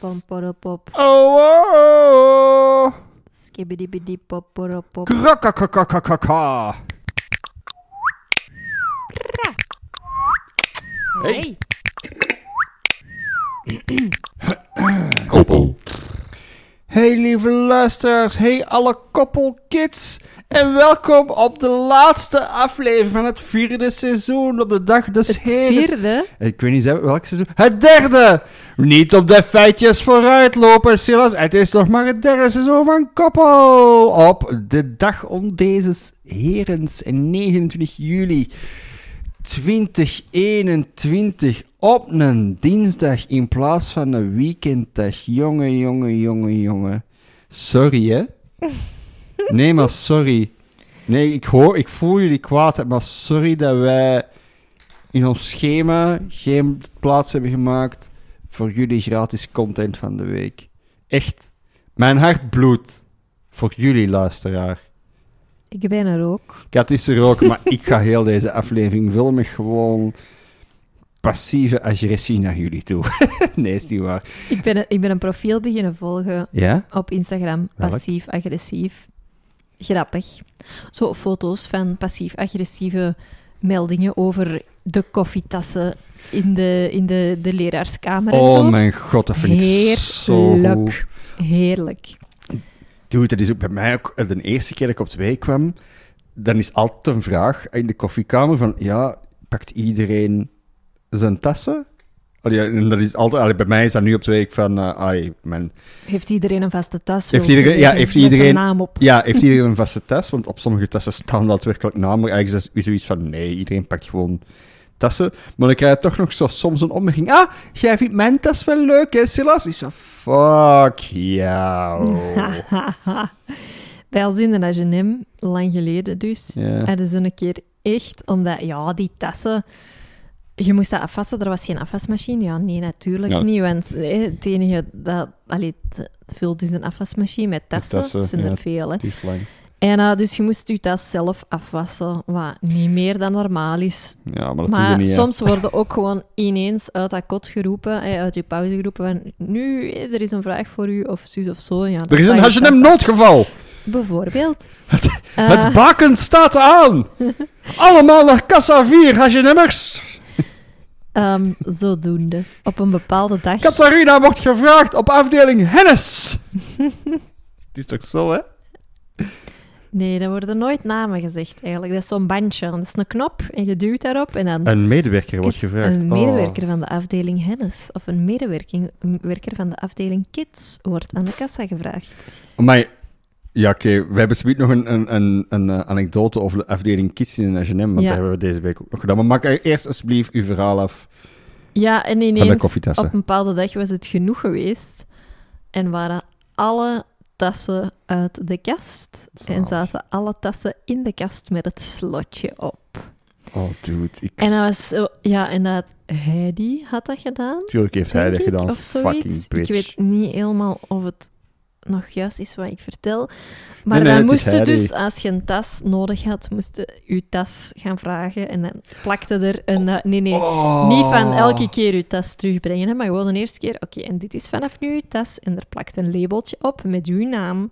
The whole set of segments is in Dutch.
Pomporopop. Oh, oh, oh. Skibbidi poporopop. Krakakakakakaka. Hey. Koppel. Hey lieve luisteraars, hey alle koppelkids. En welkom op de laatste aflevering van het vierde seizoen op de dag des Het vierde? Ik weet niet welk seizoen. Het derde! Niet op de feitjes vooruitlopen, Silas. Het is nog maar het derde seizoen van Koppel. Op de dag om deze herens, 29 juli 2021. Op een dinsdag in plaats van een weekenddag. Jongen, jongen, jongen, jongen. Sorry, hè? Nee, maar sorry. Nee, ik hoor, ik voel jullie kwaad, maar sorry dat wij in ons schema geen plaats hebben gemaakt voor jullie gratis content van de week. Echt, mijn hart bloedt voor jullie luisteraar. Ik ben er ook. Kat is er ook, maar ik ga heel deze aflevering vullen met gewoon passieve agressie naar jullie toe. nee, is niet waar. Ik ben, een- ik ben een profiel beginnen volgen Ja? op Instagram. Welk? Passief-agressief. Grappig. Zo foto's van passief-agressieve meldingen over de koffietassen in de, in de, de leraarskamer en Oh zo. mijn god, dat vind ik zo goed. Heerlijk. Heerlijk. Dude, dat is ook bij mij ook eh, de eerste keer dat ik op twee kwam. Dan is altijd een vraag in de koffiekamer van, ja, pakt iedereen zijn tassen? Allee, en dat is altijd, allee, bij mij is dat nu op twee week van, ai, mijn, Heeft iedereen een vaste tas? Heeft je iedereen- ja, heeft iedereen- naam op. ja, heeft iedereen een vaste tas? Want op sommige tassen staan daadwerkelijk namen. maar Eigenlijk is zoiets van, nee, iedereen pakt gewoon tassen. Maar dan krijg je toch nog zo soms een opmerking. Ah, jij vindt mijn tas wel leuk, hè, Silas? Ik zo, fuck jou. Bij ons in de H&M, lang geleden dus, Ja. hadden ze een keer echt, omdat, ja, die tassen... Je moest dat afwassen, er was geen afwasmachine. Ja, nee, natuurlijk Ja. niet, want eh, het enige dat... Allee, het vult is een afwasmachine met tassen. tassen, Dat zijn ja. er veel, hè. En eh, dus je moest je tas zelf afwassen, wat niet meer dan normaal is. Ja, maar dat doe je Maar niet, soms worden ook gewoon ineens uit dat kot geroepen, uit je pauze geroepen, van nu, er is een vraag voor u, of zus of zo. Ja, Er is een H&M noodgeval. Bijvoorbeeld. Het Eh, baken staat aan. Allemaal naar kassa 4, H&M'ers. Ehm, zodoende. Op een bepaalde dag. Catharina wordt gevraagd op afdeling Hennis. Het is toch zo, hè? Nee, er worden nooit namen gezegd eigenlijk. Dat is zo'n bandje. Dat is een knop en je duwt daarop en dan... Een medewerker wordt gevraagd. Een Oh. medewerker van de afdeling Hennis of een medewerking een werker van de afdeling Kids wordt aan de kassa gevraagd. Maar ja, oké. We hebben zometeen nog een, een, een, een eh, anekdote over de afdeling Kids in H&M, want Ja. dat hebben we deze week ook nog gedaan. Maar maak eerst alsjeblieft uw verhaal af. Ja, en ineens op een bepaalde dag was het genoeg geweest en waren alle tassen uit de kast en zaten alle tassen in de kast met het slotje op. Oh, dude. Ik... En dat was zo, ja, en dat Heidi had dat gedaan. Tuurlijk heeft hij dat gedaan. Of zoiets. Fucking bitch. Ik weet niet helemaal of het nog juist is wat ik vertel. Maar Nee, nee, dan moest je dus, als je een tas nodig had, moest je je tas gaan vragen. En dan plakte er een... eh, nee, nee. Oh. Niet van elke keer je tas terugbrengen, hè, maar gewoon de eerste keer. Oké, en dit is vanaf nu je tas. En er plakt een labeltje op met uw naam.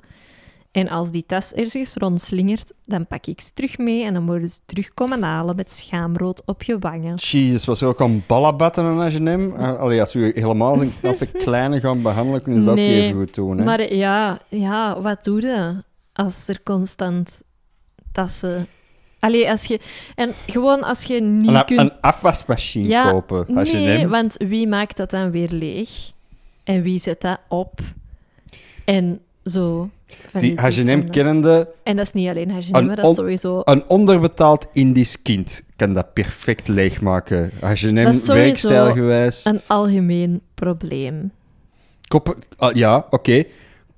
En als die tas ergens rondslingert, dan pak ik ze terug mee. En dan moeten ze terugkomen halen met schaamrood op je wangen. Jezus, was er ook al ballenbatten aan H&M? Uh, allee, als we helemaal zijn, als ze kleine gaan behandelen, kunnen ze dat Nee, ook even goed doen. Hè? Maar ja, ja, wat doe je als er constant tassen... Allee, als je... En gewoon als je niet een, kunt... een afwasmachine Ja, kopen. Nee, H&M. want wie maakt dat dan weer leeg? En wie zet dat op? En zo. Zie, toestanden. kennende, En dat is niet alleen Een maar dat is sowieso... een onderbetaald Indisch kind kan dat perfect leegmaken. Dat sowieso werkstijlgewijs. een algemeen probleem. Koop, ah, ja, oké.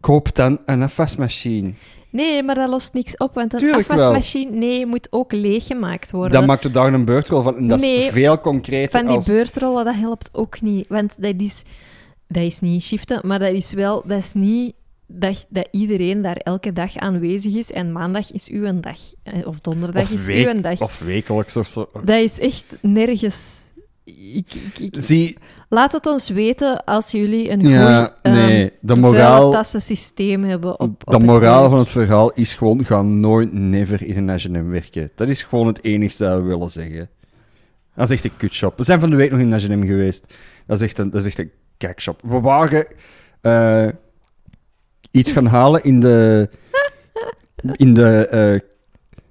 Koop dan een afwasmachine. Nee, maar dat lost niks op, want een Tuurlijk wel. afwasmachine nee, moet ook leeggemaakt worden. Dan maakt de daar een beurtrol van. En dat Nee, is veel concreter Van die als... beurtrollen, dat helpt ook niet. Want dat is, dat is niet shiften, maar dat is wel... Dat is niet dat, dat iedereen daar elke dag aanwezig is en maandag is uw dag. eh, Of donderdag of, is week- uw dag. of wekelijks of zo. Dat is echt nergens ik, ik, ik- Zie, Laat het ons weten als jullie een Ja, goed nee, de moraal- tassensysteem hebben op, op de moraal werk. van het verhaal is gewoon, ga nooit, never in een H&M werken. Dat is gewoon het enigste dat we willen zeggen. Dat is echt een kutshop. We zijn van de week nog in H&M geweest. Dat is echt een, dat is echt een kakshop. We waren eh, iets gaan halen in de, in de eh,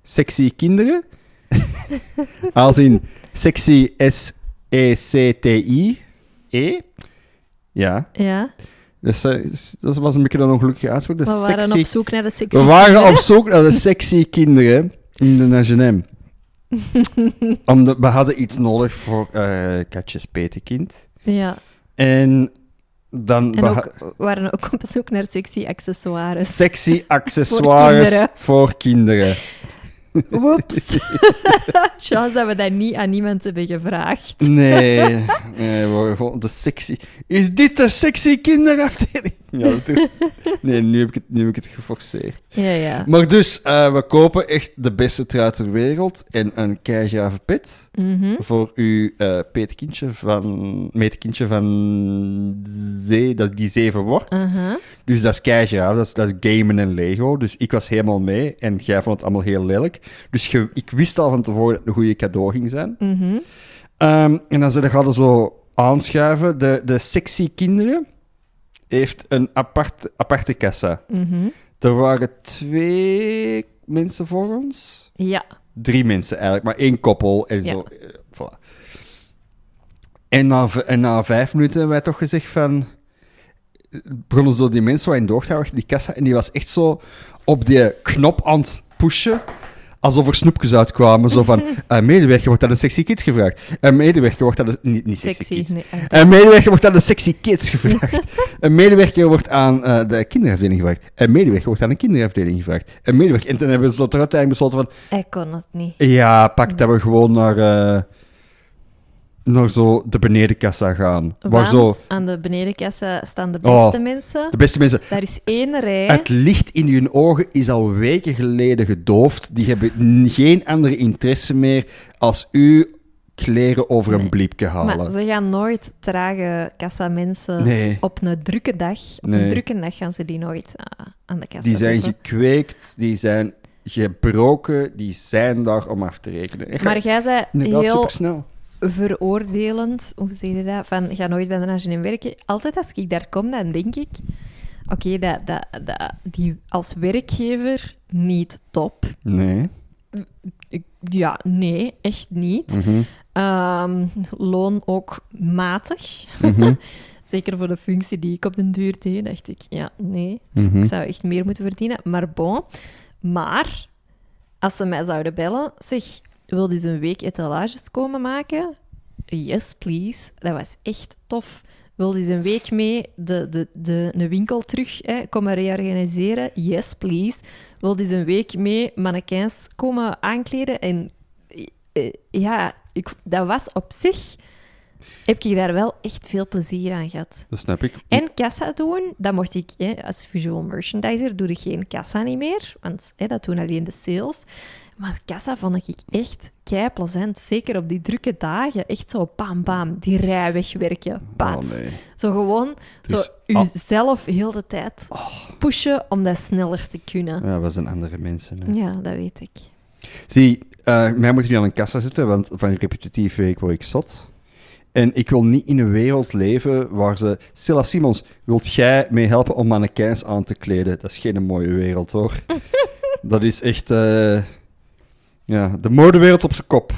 sexy kinderen. Als in sexy S-E-C-T-I. E? Ja. Ja, Dus, eh, dat was een beetje een ongelukkige uitspraak. We waren sexy op zoek naar de sexy we waren kinderen. op zoek naar de sexy kinderen in de H&M. Omdat we hadden iets nodig voor eh Katjes Petekind. Ja, En dan... en we ook, ha- we waren ook op zoek naar sexy accessoires. Sexy accessoires kinderen. voor kinderen. Woeps. Chance dat we dat niet aan niemand hebben gevraagd. Nee, nee, we gewoon de sexy... Is dit de sexy kinderafdeling? Ja, dat is... Nee, nu heb ik het, nu heb ik het geforceerd. Ja, ja. Maar dus, eh, we kopen echt de beste trui ter wereld en een keigrave pet. Mhm. voor uw eh peetkindje van, meetkindje van zee, dat die zeven wordt. Dus dat is keigraaf, dat is, dat is gamen en Lego. Dus ik was helemaal mee en jij vond het allemaal heel lelijk. Dus je, ik wist al van tevoren dat het een goede cadeau ging zijn. Mhm. Ehm, en dan ze hadden zo aanschuiven. De, de sexy kinderen heeft een apart, aparte kassa. Mhm. Er waren twee mensen voor ons Ja. drie mensen eigenlijk, maar één koppel en Ja. zo. eh, voilà. En na, en na vijf minuten hebben wij toch gezegd van... Begonnen zo die mensen waarin doorgaan achter die kassa en die was echt zo op die knop aan het pushen. Alsof er snoepjes uitkwamen. Zo van, een medewerker wordt aan de sexy kids gevraagd. Een medewerker wordt aan de... Niet, niet sexy, Sexy. kids. Nee, Een medewerker wordt aan de sexy kids gevraagd. een medewerker wordt aan eh, de kinderafdeling gevraagd. Een medewerker wordt aan de kinderafdeling gevraagd. Een medewerker... En toen hebben zo ter uiteindelijk besloten van... Ik kon het niet. Ja, pak dat we gewoon naar, eh, naar zo de benedenkassa gaan. Waar Want zo aan de benedenkassa staan de Oh. beste mensen. de beste mensen... Daar is één rij. Het licht in hun ogen is al weken geleden gedoofd. Die hebben geen andere interesse meer als u kleren over een bliepje halen. Maar ze gaan nooit trage kassa-mensen Nee. op een drukke dag. Op Nee. een drukke dag gaan ze die nooit ah, aan de kassa Die zijn zetten. gekweekt, die zijn gebroken, die zijn daar om af te rekenen. Maar jij zei heel supersnel. Veroordelend, hoe zeg je dat, van ga nooit bij de H&M werken. Altijd als ik daar kom, dan denk ik, oké, dat, dat, dat, die als werkgever niet top. Nee. Ja, nee, echt niet. Mhm. Ehm, loon ook matig. Mhm. Zeker voor de functie die ik op den duur deed, dacht ik, ja, nee. Mhm. Ik zou echt meer moeten verdienen. Maar bon. Maar, als ze mij zouden bellen, zeg, wil eens een week etalages komen maken? Yes, please. Dat was echt tof. Wil eens een week mee de, de, de, een winkel terug hè, komen reorganiseren? Yes, please. Wil eens een week mee mannequins komen aankleden? En eh, ja, ik, dat was op zich... Heb ik daar wel echt veel plezier aan gehad. Dat snap ik. En kassa doen, dat mocht ik hè, als visual merchandiser, doe ik geen kassa niet meer, want hè, dat doen alleen de sales. Maar kassa vond ik echt kei plezant, zeker op die drukke dagen. Echt zo bam bam, die rij wegwerken, pats. Oh, nee. Zo gewoon, zo jezelf heel de tijd pushen om dat sneller te kunnen. Ja, we zijn andere mensen. Hè. Ja, dat weet ik. Zie, eh, mij moet je niet aan een kassa zitten, want van repetitief werk word ik zot. En ik wil niet in een wereld leven waar ze... Silla Simons, wilt jij mee helpen om mannequins aan te kleden? Dat is geen mooie wereld, hoor. dat is echt... eh, ja, de modewereld op zijn kop.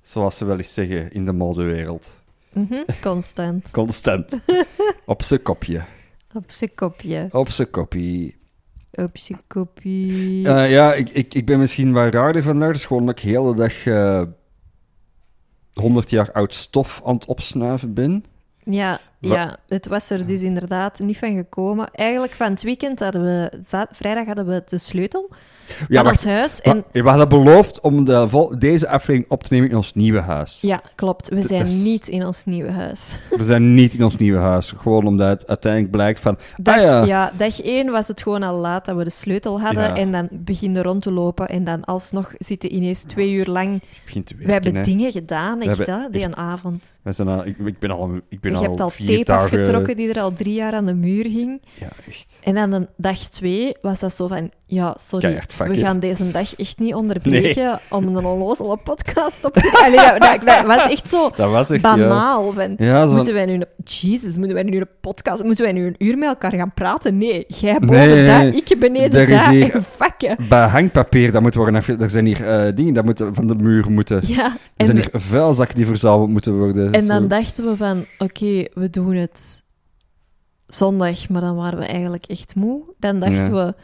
Zoals ze wel eens zeggen in de modewereld. Mhm, Constant. Constant. op zijn kopje. Op zijn kopje. Op zijn kopie. Op zijn kopje. Eh, ja, ik, ik, ik ben misschien wat raarder vandaag. Dat is gewoon dat ik de hele dag eh 100 jaar oud stof aan het opsnuiven ben. Ja, Ja, het was er dus inderdaad niet van gekomen. Eigenlijk van het weekend hadden we... Vrijdag hadden we de sleutel van ons huis. En We hadden beloofd om de deze aflevering op te nemen in ons nieuwe huis. ja, klopt. We zijn is- niet in ons nieuwe huis. We zijn niet in ons nieuwe huis. Gewoon omdat het uiteindelijk blijkt van... Dag, ah ja, ja. dag één was het gewoon al laat dat we de sleutel hadden. Ja. En dan beginnen rond te lopen. En dan alsnog zitten ineens twee uur lang... het begint te We hebben hè. dingen gedaan, echt, hè, die echt- een avond. We zijn al, ik, ik ben al, ik ben Je al hebt al vier tape afgetrokken die er al drie jaar aan de muur hing. Ja, echt. En dan de dag twee was dat zo van... Ja, sorry, fuck, we gaan deze dag echt niet onderbreken om een onnozele podcast op te... Allee, dat, dat, dat was echt zo Dat was echt... Ja, banaal. Ja zo van- Moeten wij nu. Jezus, moeten wij nu een podcast... Moeten wij nu een uur met elkaar gaan praten? Nee, jij boven Nee, nee, daar, nee. ik beneden daar. hier- En vakken. Bij hangpapier, dat moet worden. Er zijn hier eh, dingen dat moeten van de muur moeten... Ja, Er en, zijn hier vuilzakken die verzameld moeten worden. en Zo. dan dachten we van... Oké, we doen het zondag, maar dan waren we eigenlijk echt moe. Dan dachten we...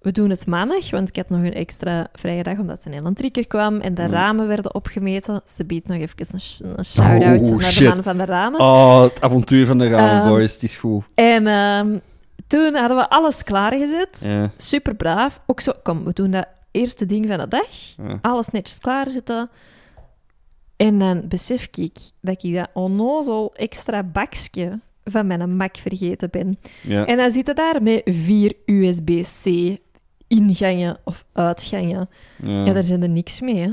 We doen het maandag, want ik had nog een extra vrije dag omdat een hele trigger kwam en de Mm. ramen werden opgemeten. Ze biedt nog even een, een shout-out Oh, naar de man van de ramen. Oh, het avontuur van de Ramen Ehm, Boys, het is goed. En ehm, toen hadden we alles klaargezet. Ja, Super braaf. Ook zo, kom, we doen dat eerste ding van de dag. ja. Alles netjes klaarzetten. En dan besef ik dat ik dat onnozel extra bakje van mijn Mac vergeten ben. ja. En dan zitten daar met vier USB-C ingangen of uitgangen. ja. Ja, daar zijn er niks mee, hè.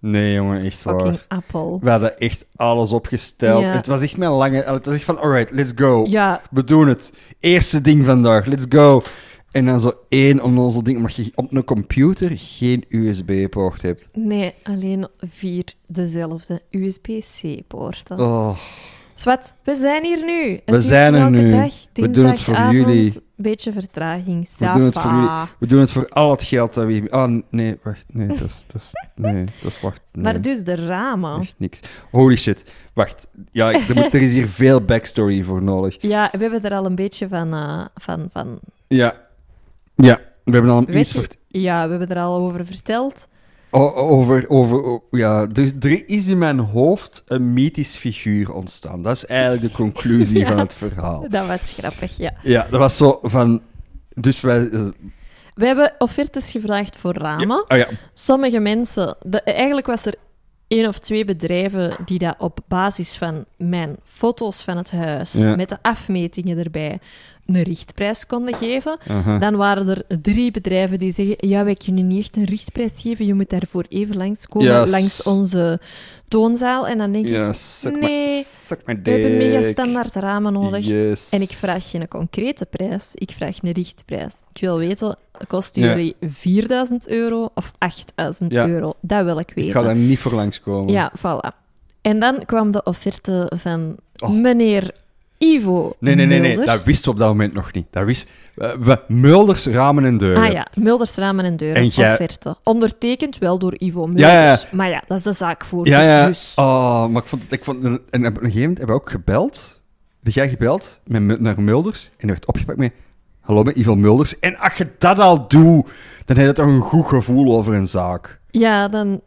Nee, jongen, echt waar. Fucking. We hadden echt alles opgesteld. Ja. Het was echt mijn lange... Het was echt van, alright, let's go. Ja, We doen het. Eerste ding vandaag, let's go. En dan zo één onnozel ding, omdat je op een computer geen USB-poort hebt. nee, alleen vier dezelfde USB-C-poorten. Oh, Zwat, we zijn hier nu. Het We zijn er nu. Dag? We doen het voor jullie. Beetje vertraging. We doen het voor jullie. Straffa. we doen het voor al het geld dat we... Oh, nee, wacht. Nee, dat is... Dat is nee, dat is wacht. Nee. Maar dus de ramen. Echt niks. Holy shit. Wacht. Ja, er, moet, er is hier veel backstory voor nodig. Ja, we hebben er al een beetje van... eh, van, van Ja. Ja, we hebben al Weet iets je- ja, we hebben er al over verteld. O- over... over ja, dus er is in mijn hoofd een mythisch figuur ontstaan. Dat is eigenlijk de conclusie Ja. van het verhaal. Dat was grappig, ja. Ja, dat was zo van... Dus wij... eh, We hebben offertes gevraagd voor ramen. oh ja. Sommige mensen... De, eigenlijk was er één of twee bedrijven die dat op basis van mijn foto's van het huis, met de afmetingen erbij, een richtprijs konden geven. aha. Dan waren er drie bedrijven die zeggen: Ja, wij kunnen niet echt een richtprijs geven. Je moet daarvoor even langskomen Ja, s- langs onze toonzaal. En dan denk ik: nee, We hebben mega standaard ramen nodig. Yes. En ik vraag geen concrete prijs, ik vraag een richtprijs. Ik wil weten: kosten Ja. jullie 4000 euro of 8000 Ja. euro? Dat wil ik Ik weten. ga daar niet voor langskomen. Ja, voilà. En dan kwam de offerte van Oh. meneer Ivo. Nee, nee, nee, nee, Mulders. dat wisten we op dat moment nog niet. Dat wist... we- we, Mulders, ramen en deuren. Ah ja, Mulders Ramen en Deuren, En jij- offerte. Ondertekend wel door Ivo Mulders. Ja, ja. Maar ja, dat is de zaakvoerder. Ja, ja. Dus. Oh, maar ik vond, het- ik vond... En op een gegeven moment hebben we ook gebeld. Heb jij gebeld met, Mu- naar Mulders? En die werd opgepakt met... Hallo, met Ivo Mulders. En als je dat al doet, dan heb je toch een goed gevoel over een zaak. Ja, dan...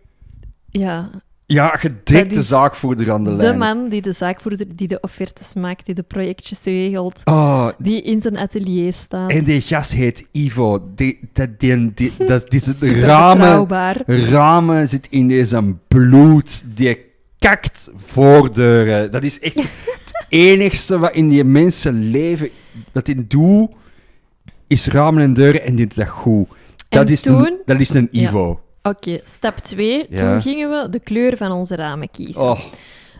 Ja, Ja, de is zaakvoerder aan de, de lijn man die de zaakvoerder, die de offertes maakt, die de projectjes regelt, Oh, die in zijn atelier staat. en die gast heet Ivo. Die, die, die, die, dat, die zit Super ramen... Ramen zit in deze bloed. Die kakt voordeuren. Dat is echt het enigste wat in die mensen leven. Dat die doet, is ramen en deuren en die doet dat goed. Dat, En is, toen- een, dat is een Ja. Oké, stap 2. Ja. Toen gingen we de kleur van onze ramen kiezen. Oh,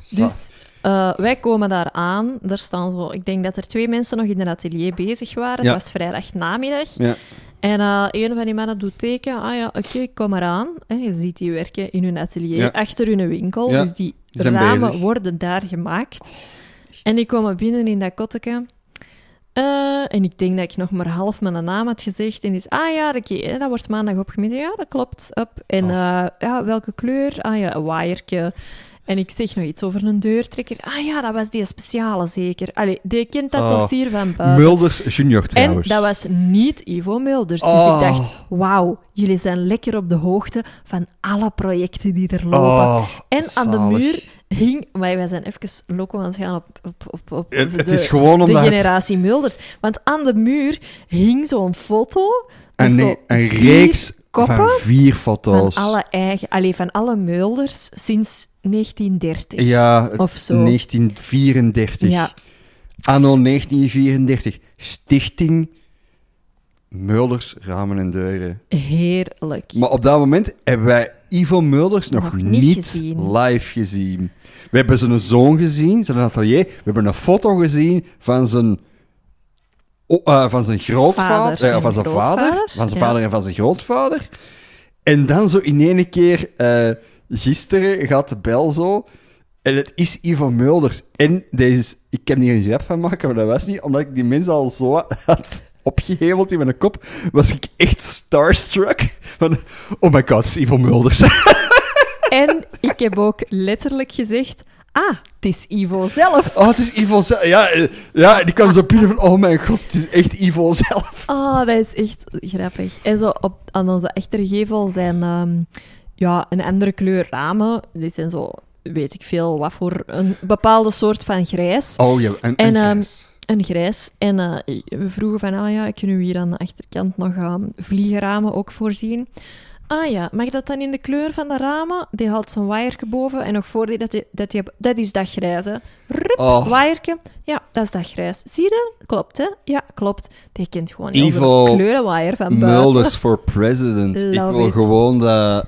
Dus eh, wij komen daar aan. Er staan zo, ik denk dat er twee mensen nog in het atelier bezig waren. Ja. Het was vrijdag namiddag. ja. En eh, een van die mannen doet teken. Ah ja, oké, ik kom eraan. Hè, je ziet die werken in hun atelier, Ja. achter hun winkel. Dus die ramen bezig. Oh, worden daar gemaakt. En die komen binnen in dat kotteke. Eh, en ik denk dat ik nog maar half mijn naam had gezegd. En is, ah ja, dat wordt maandag opgemeten. Ja, dat klopt. Up. En Oh. eh, ja, welke kleur? Ah ja, een waaiertje. En ik zeg nog iets over een deurtrekker. Ah ja, dat was die speciale zeker. Allee, die kent dat Oh. dossier van buiten. Mulders junior En trouwens. dat was niet Ivo Mulders. Dus ik dacht, wauw, jullie zijn lekker op de hoogte van alle projecten die er lopen. Oh, en aan de muur hing... Maar wij zijn even loco aan het gaan op, op, op, op Het, het de, is gewoon de omdat generatie Mulders. Want aan de muur hing zo'n foto een, zo een reeks koppen van vier van foto's. alle eigen... Allee, van alle Mulders sinds 1930. Ja, Of zo. 1934. Ja. Anno 1934. Stichting Mulders, Ramen en Deuren. Heerlijk. Maar op dat moment hebben wij Ivo Mulders nog, Nog niet niet, gezien. live gezien. We hebben zijn zoon gezien, zijn atelier. We hebben een foto gezien van zijn, eh, van zijn grootvader, Vader eh, en van zijn grootvader, vader, van zijn ja. vader en van zijn grootvader. En dan zo in één keer, eh, gisteren gaat de bel zo. En het is Ivo Mulders. En deze, ik kan hier een grap van maken, maar dat was niet, omdat ik die mensen al zo had opgeheveld in mijn kop, was ik echt starstruck. Van, oh my god, het is Ivo Mulders. En ik heb ook letterlijk gezegd... Ah, het is Ivo zelf. Oh, het is Ivo zelf. Ja, eh, ja, die kwam zo binnen van, oh mijn god, het is echt Ivo zelf. Ah, dat is echt grappig. En zo op, aan onze achtergevel zijn ehm, ja, een andere kleur ramen. Die zijn zo, weet ik veel, wat voor een bepaalde soort van grijs. Oh ja, en, En, en ehm. Een grijs. En eh, we vroegen van, ah ja, kunnen we hier aan de achterkant nog ehm, vliegenramen ook voorzien? Ah ja, mag dat dan in de kleur van de ramen? Die haalt zijn waaierke boven en nog voor die dat, die, dat, die, dat is dat grijs, hè. Rup, Oh. waaierke. Ja, dat is dat grijs. Zie je? Klopt, hè? Ja, klopt. Die kent gewoon heel de kleurenwaaier van buiten. Mulders for president. ik wil it. gewoon dat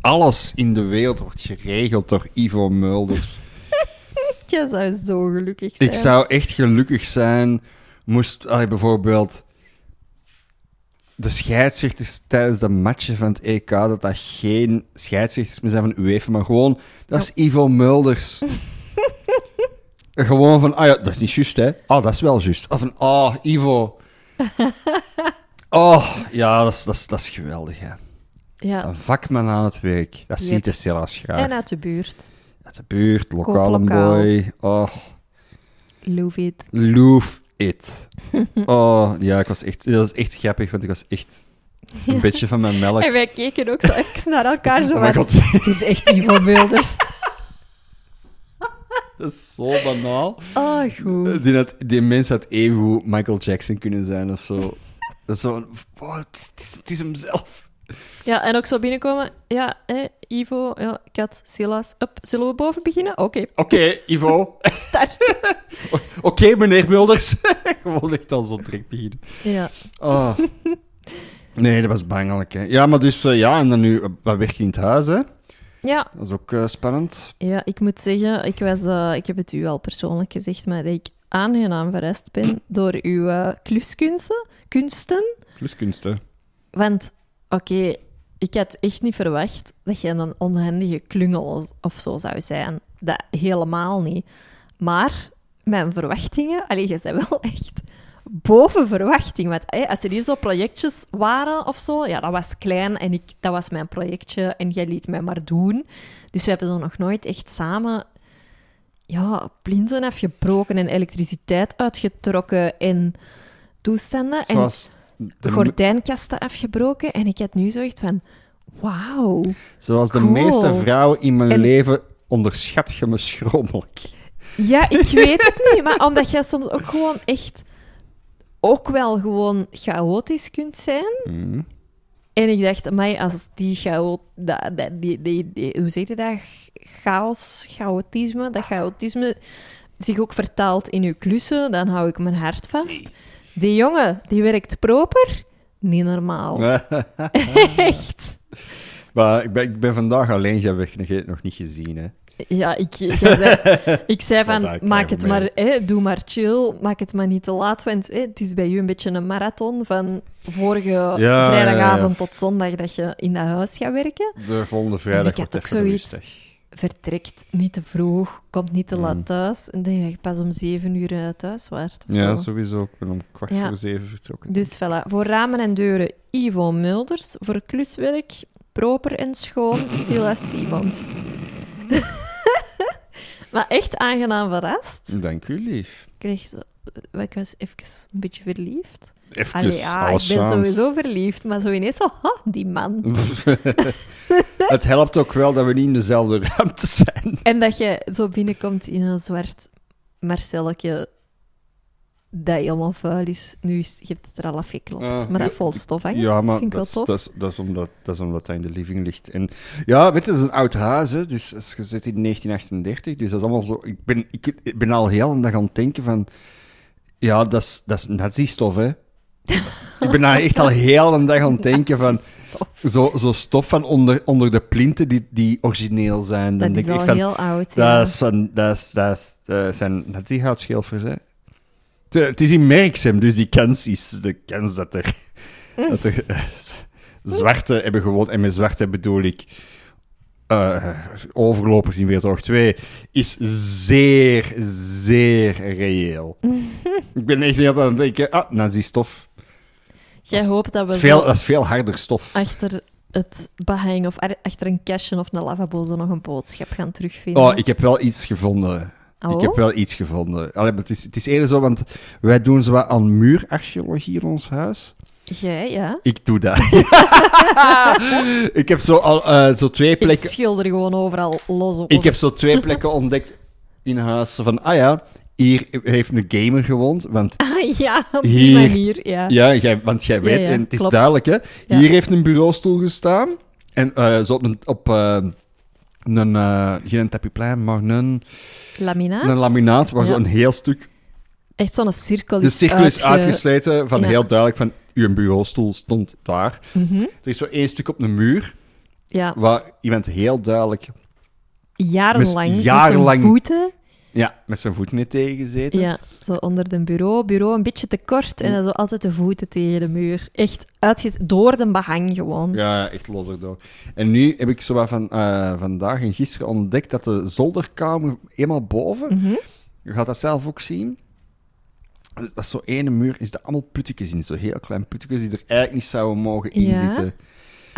alles in de wereld wordt geregeld door Ivo Mulders. Je zou zo gelukkig zijn. Ik zou echt gelukkig zijn moest allee, bijvoorbeeld de scheidsrechters tijdens de matchen van het EK, dat dat geen scheidsrechters meer zijn van UEFA, maar gewoon, dat is Ivo Mulders. gewoon van, ah ja, dat is niet juist, hè. Ah, dat is wel juist. Of van, ah, Ivo. Oh, ja, dat is, dat is, dat is geweldig, hè. Ja, Een vakman aan het werk, dat Yep. ziet er zelfs graag. en uit de buurt. Uit de buurt, lokale lokaal. boy. Oh, Love it. Love it. Oh, ja, ik was echt, dat is echt grappig, want ik was echt een beetje van mijn melk. En wij keken ook zo even naar elkaar. Zo Oh Het is echt Ivo Mulders. dat is zo banaal. Oh, goed. Die, had, die mens had even goed Michael Jackson kunnen zijn of zo. Dat is zo, wow, het, is, het, is, het is hem zelf. Ja, en ook zo binnenkomen. Ja, Ivo, ja, Kat, Silas. Up, zullen we boven beginnen? Oké, Oké, Ivo. start. Oké, meneer Mulders. Gewoon echt al zo direct beginnen. ja. Oh. Nee, dat was bangelijk, hè. Ja, maar dus, eh, ja, en dan nu, eh, wat werk in het huis, hè. Ja, Dat is ook eh, spannend. ja, ik moet zeggen, ik, was, ik heb het u al persoonlijk gezegd, maar dat ik aangenaam verrast ben door uw kluskunsten. Kunsten. Kluskunsten. Want, oké, ik had echt niet verwacht dat je een onhandige klungel of zo zou zijn. Dat helemaal niet. Maar mijn verwachtingen, allee, je bent wel echt boven verwachting. Want als er hier zo projectjes waren of zo, ja, dat was klein en ik, dat was mijn projectje en jij liet mij maar doen. Dus we hebben zo nog nooit echt samen ja, afgebroken en elektriciteit uitgetrokken en toestanden. En de, gordijnkasten afgebroken. En ik had nu zo echt van, wauw. zoals de meeste vrouwen in mijn En- leven onderschat je me schromelijk. Ja, ik weet het niet, maar omdat jij soms ook gewoon echt ook wel gewoon chaotisch kunt zijn. Mhm. En ik dacht, amai, als die chaot... Die, die, die- hoe zeg je dat? Chaos, chaotisme, dat chaotisme zich ook vertaalt in uw klussen, dan hou ik mijn hart vast. Die jongen, die werkt proper. Niet normaal. Echt. maar ik ben, ik ben vandaag alleen, jij hebt het nog niet gezien, hè. Ja, ik, zei, ik zei van, maak het maar, hè, doe maar chill, maak het maar niet te laat, want hè, het is bij u een beetje een marathon van vorige ja, ja. vrijdagavond tot zondag dat je in dat huis gaat werken. De volgende vrijdag ik had wordt ook even zoiets. rustig. Vertrekt niet te vroeg, komt niet te laat Mm. thuis. En denk dat je pas om zeven uur eh, thuis waart. Ja, zo. sowieso. Ik ben om kwart Ja. voor zeven vertrokken. Dus voilà, voor ramen en deuren Ivo Mulders, voor kluswerk proper en schoon Silas Simons. maar echt aangenaam verrast. Dank u, lief. Ik kreeg zo, eh, ik was even een beetje verliefd. Even, Allee, ja, ik ben chance. sowieso verliefd, maar zo ineens zo, ha, die man. Het helpt ook wel dat we niet in dezelfde ruimte zijn. En dat je zo binnenkomt in een zwart Marcelletje dat helemaal vuil is. Nu is, je hebt het er al afgeklopt, Ah, maar dat vol stof hangt. Ja, maar vind ik dat wel tof. dat, is, dat, is omdat, dat is omdat hij in de living ligt. En ja, weet je, het is een oud huis, hè, dus het is gezet in 1938. Dus dat is allemaal zo... Ik ben, ik, ik ben al heel een dag aan het denken van... Ja, dat is, dat is nazi-stof, hè. Ik ben daar echt al heel een dag aan het denken van... Zo, zo stof van onder, onder de plinten die, die origineel zijn. Dan Dat denk is ik al van... heel oud. ja. Dat, is van, dat, is, dat is, eh, zijn nazi-houtschilfers, hè. Het, is in Merksem, dus die kans is de kans dat er, dat er eh, zwarte hebben gewoond. En met zwarte bedoel ik eh, overlopers in Wereldoorlog 2, is zeer, zeer reëel. ik ben echt heel aan het denken, ah, nazi-stof. Jij hoopt dat we is, veel, dat is veel harder stof. achter het behang of achter een kastje of een lavabo zo nog een boodschap gaan terugvinden. Oh, ik heb wel iets gevonden. Oh? Ik heb wel iets gevonden. Allee, het, is, het is eerder zo, want wij doen zo wat aan muurarcheologie in ons huis. Jij, ja. Ik doe dat. ik heb zo, al, eh, zo twee Ik plekken... schilder gewoon overal los op. Ik heb zo twee plekken ontdekt in huis. Van, ah ja, hier heeft een gamer gewoond. Want, Ah, ja, op die Hier. manier, ja. ja, jij, want jij weet, ja, en het is klopt. duidelijk, hè. Hier heeft een bureaustoel gestaan. En eh, zo op een... Op, eh, een, eh, geen tapijplein, maar een, Laminaat? een laminaat waar zo een heel stuk Echt zo'n cirkel De cirkel is uitge- uitgesleten van heel duidelijk van uw bureaustoel stond daar. Mhm. Er is zo één stuk op een muur Ja, waar iemand heel duidelijk jarenlang. Jarenlang- Met zijn voeten. Ja, met zijn voeten heeft tegengezeten. Ja, zo onder de bureau. Bureau een beetje te kort en dan zo altijd de voeten tegen de muur. Echt uitge... door de behang gewoon. Ja, echt los erdoor. En nu heb ik zo wat van eh, vandaag en gisteren ontdekt dat de zolderkamer helemaal boven, Mhm. je gaat dat zelf ook zien, dat is zo ene muur, is daar allemaal puttekjes in, zo heel klein puttekjes die er eigenlijk niet zouden mogen Ja.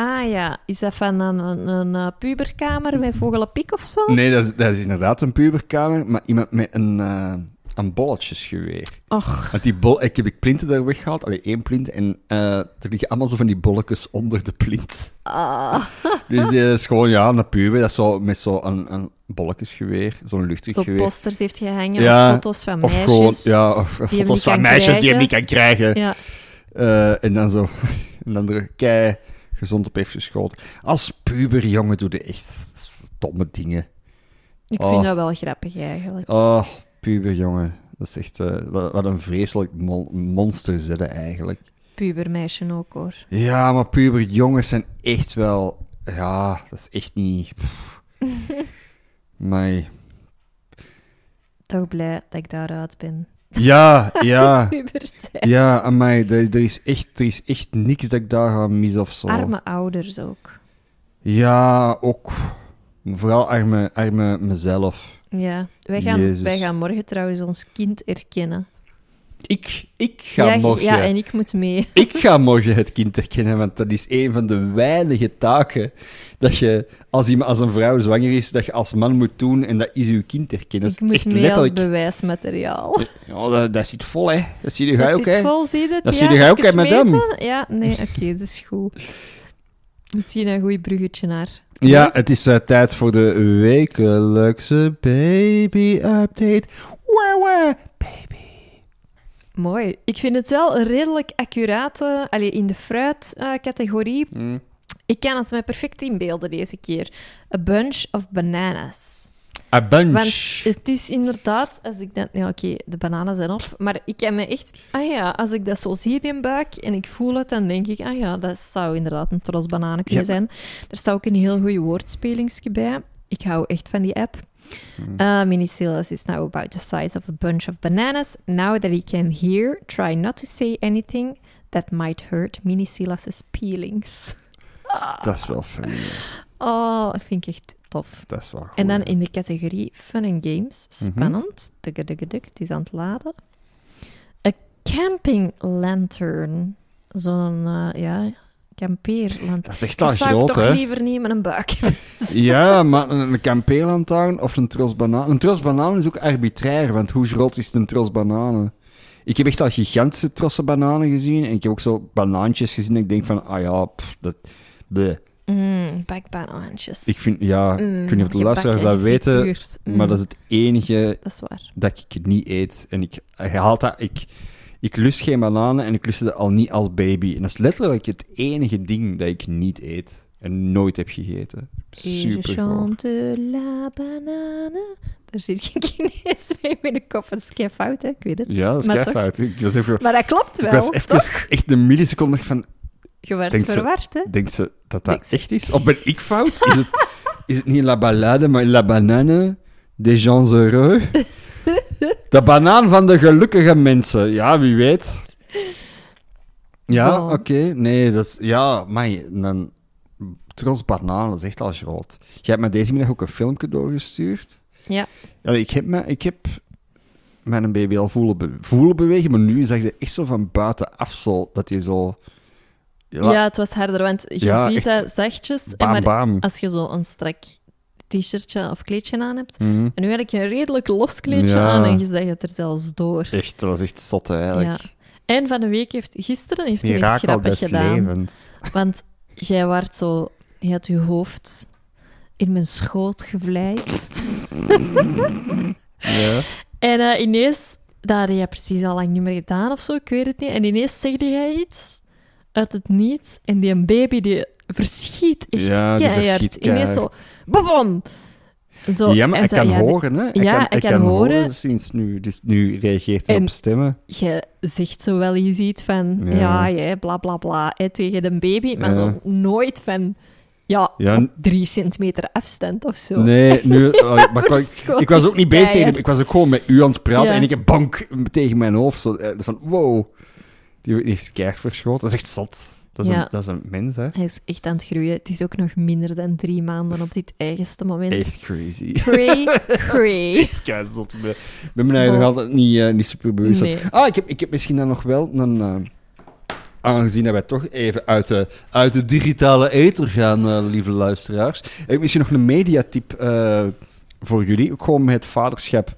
Ah ja, is dat van een, een, een, eh, puberkamer met vogelenpik of zo? Nee, dat is, dat is inderdaad een puberkamer, maar iemand met een, eh een bolletjesgeweer. Och, Want die bol, ik heb de plinten daar weggehaald, alleen één plint, en eh, er liggen allemaal zo van die bolletjes onder de plint. ah. Dus die is gewoon, ja, een puber, dat is zo met zo'n een bolletjesgeweer, zo'n zo luchtdrukgeweer. posters heeft gehangen Ja, of foto's van Of meisjes. gewoon, ja, of, of hem foto's van meisjes die hem niet kan krijgen. Ja, Eh, en dan zo, en dan er kei gezond op heeft geschoten. Als puber, jongen, doe je echt domme dingen. ik Oh. vind dat wel grappig eigenlijk. Oh, puber, jongen. Dat is echt, eh, wat, een vreselijk mon- monster zitten eigenlijk. Pubermeisje ook hoor. Ja, maar puber jongens zijn echt wel... Ja, dat is echt niet... Maar... Toch blij dat ik daaruit ben. Ja, ja. Ja, amai, er, er, is echt, er is echt niks dat ik daar ga missen of zo. Arme ouders ook. Ja, ook. Vooral arme, arme mezelf. Ja, wij gaan, Jezus. wij gaan morgen trouwens ons kind erkennen. Ik, ik ga ja, morgen... ja, en ik moet mee. Ik ga morgen het kind herkennen, want dat is een van de weinige taken dat je, als, iemand, als een vrouw zwanger is, dat je als man moet doen, en dat is uw kind herkennen. ik Dat moet mee letterlijk... als bewijsmateriaal. Ja, dat, dat zit vol, hè. Dat zie je Dat ook, zit hè. vol, zie je het? Dat ja, zie jij ook, hè, madame? Ja, nee, oké, dat is goed. Misschien een goed bruggetje naar. Ja, het is eh, tijd voor de wekelijkse baby-update. Baby. Mooi. Ik vind het wel een redelijk accurate, allee, in de fruit-categorie. Hm. ik kan het me perfect inbeelden deze keer. A bunch of bananas. A bunch. Want het is inderdaad, als ik dat... Ja, oké, de bananen zijn op. Maar ik kan me echt... Ah ja, als ik dat zo zie in buik en ik voel het, dan denk ik... Ah ja, dat zou inderdaad een tros bananen kunnen zijn. Er staat ook een heel goede woordspelingsje bij. Ik hou echt van die app. Hmm. Uh, Minicilas is now about the size of a bunch of bananas. Now that he can hear, try not to say anything that might hurt Minicilas' peelings. Dat is wel funny. Oh, dat vind ik echt tof. Dat is wel goed. En dan in de categorie Fun and Games, Mhm. spannend. Duk-duk-duk, Het is aan het laden. A camping lantern. Zo'n, eh, ja, kampeerlantern. Dat is echt Dat al zou groot, ik toch hè. liever niet met een buik. Ja, maar een, een kampeerlantaarn of een tros bananen. Een tros bananen is ook arbitrair, want hoe groot is een tros bananen? Ik heb echt al gigantische trossen bananen gezien en ik heb ook zo banaantjes gezien en ik denk van, ah ja, pff, dat... bleh. Mm, bakbanaantjes. Ik vind, ja, Mm, ik weet niet of de luisteraars dat weten, gefrituurd. Mm, maar dat is het enige dat is waar. dat ik niet eet. En ik haal dat, ik, ik lust geen bananen en ik lustte dat al niet als baby. En dat is letterlijk het enige ding dat ik niet eet en nooit heb gegeten. Super chante la banane. Daar zit ik ineens mee in de kop. Dat is kei fout, hè? Ik weet het. Ja, dat is toch- fout. Dat is even, Maar dat klopt ik wel, was even toch? echt een milliseconde van, Je werd Denkt ze- verward, hè? denkt ze dat dat Denkt ze- echt is? Of ben ik fout? Is het, is het niet la balade, maar la banane des gens heureux? De banaan van de gelukkige mensen. Ja, wie weet. Ja, Bon. oké. Nee, dat is... Ja, maar dan... Trots banaan, dat is echt al groot. Jij hebt me deze middag ook een filmpje doorgestuurd. Ja. Ja, ik heb, me, ik heb mijn baby al voelen, be- voelen bewegen, maar nu zag je echt zo van buitenaf zo, dat hij zo... Ja, het was harder, want je Ja, ziet echt. dat zachtjes. En maar bam. als je zo een strak t-shirtje of kleedje aan hebt. Mhm. En nu had ik een redelijk los kleedje Ja. aan en je zag het er zelfs door. Echt, dat was echt zot, eigenlijk. Ja. En van de week heeft, gisteren heeft hij iets des gedaan. levens. Want jij waart zo, je had je hoofd in mijn schoot gevleid. Ja. En eh, ineens, dat had jij precies al lang niet meer gedaan of zo, ik weet het niet. En ineens zegde jij iets uit het niets. En die een baby die verschiet echt Ja, keihard. Ineens zo, babam! Zo, ja, maar en ik kan ja, horen, hè. Ik Ja, kan, ik kan kan horen. horen sinds nu. Dus nu reageert hij En- op stemmen. Je zegt zo wel iets iets van, Ja. ja, jij, bla bla bla, hè, tegen de baby, maar zo nooit van, ja, drie centimeter afstand of zo. Nee, nu... oh, maar ik, was- Verschoot ik was ook niet bezig tegen. Ik was ook gewoon met u aan het praten en ik heb bank tegen mijn hoofd. Zo, eh, van, wow. Die die is keihard verschoten. Dat is echt zot. Dat is, Ja. een, dat is een mens, hè. Hij is echt aan het groeien. Het is ook nog minder dan drie maanden op dit eigenste moment. Echt crazy. Cray, cray. Echt. Ik ben, ik ben me daar nog altijd niet, eh, niet super bewust. Nee. Ah, ik heb, ik heb misschien dan nog wel een... eh, aangezien dat wij toch even uit de, uit de digitale ether gaan, eh, lieve luisteraars. Heb ik misschien nog een mediatip voor jullie. Ook gewoon met het vaderschap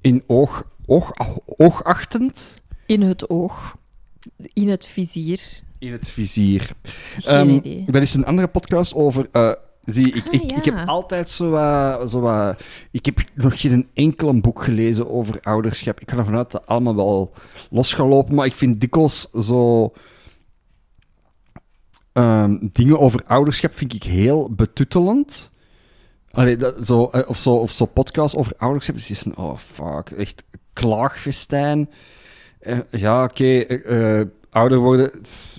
in oog, oog, oogachtend. In het oog. In het vizier. In het vizier. Geen Ehm, idee. Is een andere podcast over. eh, zie, ik, Ah, ik, ja. ik heb altijd zo wat, zo wat- Ik heb nog geen enkel boek gelezen over ouderschap. Ik ga ervan uit dat allemaal wel los gaan lopen, maar ik vind dikwijls zo. ehm, dingen over ouderschap vind ik heel betuttelend. Allee, dat, zo, eh, of, zo, of zo podcasts over ouderschap. is een, oh fuck, echt klaagfestijn. Eh, ja, oké, ouder worden,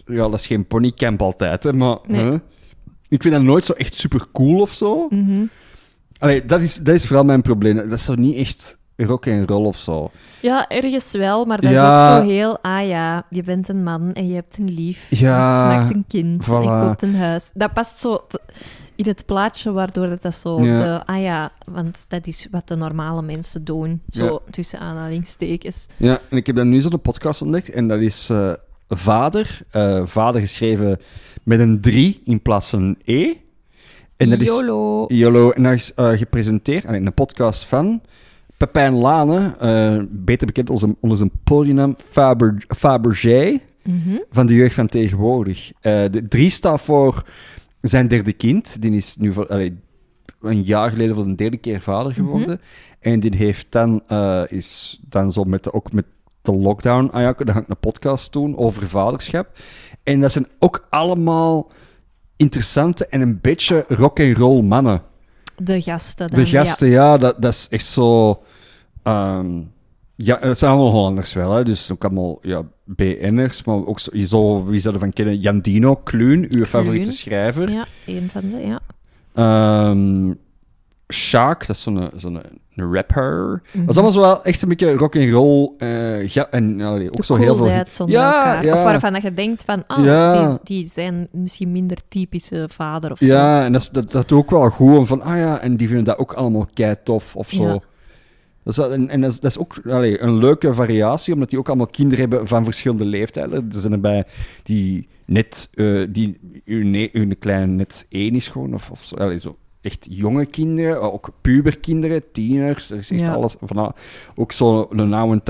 ja, dat is geen ponycamp altijd, hè, maar Nee. hè. ik vind dat nooit zo echt super cool of zo. Mhm. Allee, dat is, dat is vooral mijn probleem. Dat is zo niet echt rock en roll of zo. Ja, ergens wel, maar dat Ja. is ook zo heel... Ah ja, je bent een man en je hebt een lief. Ja, dus je maakt een kind en voilà. je koopt een huis. Dat past zo in het plaatje, waardoor het dat zo... Ja. De, ah ja, want dat is wat de normale mensen doen. Zo Ja. tussen aanhalingstekens. Ja, en ik heb dan nu zo'n podcast ontdekt en dat is eh, Vader. eh, vader geschreven met een 3 in plaats van een E. En dat is YOLO. YOLO. En dat is eh, gepresenteerd in een podcast van Pepijn Lane, eh, beter bekend onder zijn, onder zijn podiumnaam Faber, Fabergé, Mhm. van de jeugd van tegenwoordig. De drie staat voor zijn derde kind. Die is nu voor, allee, een jaar geleden voor de derde keer vader geworden. En die heeft dan, is dan zo met ook met de lockdown, ah ja, dan ga ik een podcast doen over vaderschap. En dat zijn ook allemaal interessante en een beetje rock and roll mannen. De gasten dan, De gasten, ja, dat, dat is echt zo. ehm, ja, dat zijn allemaal Hollanders wel, hè? dus ook allemaal ja, BN'ers, maar ook zo, zo, wie zou ervan kennen? Jan Dino, Kluun, uw favoriete schrijver. Ja, een van de, ja. Sjaak, dat is zo'n zo'n een rapper. Mhm. Dat is allemaal zo wel echt een beetje rock and roll. eh, ja, en allee, ook De zo heel veel. ja. Ja, Of waarvan dat je denkt van, ah, Ja. die, die zijn misschien minder typische vader of zo. ja, en dat is dat, ook wel goed om van, ah ja, en die vinden dat ook allemaal kei tof of zo. Ja. Dat is, en en dat is, dat is ook allee, een leuke variatie, omdat die ook allemaal kinderen hebben van verschillende leeftijden. Er zijn erbij die net, eh, die hun, hun kleine net één is gewoon, of, of zo, allee, zo echt jonge kinderen, ook puberkinderen, tieners, er is echt Ja. alles. Van, ook zo'n oude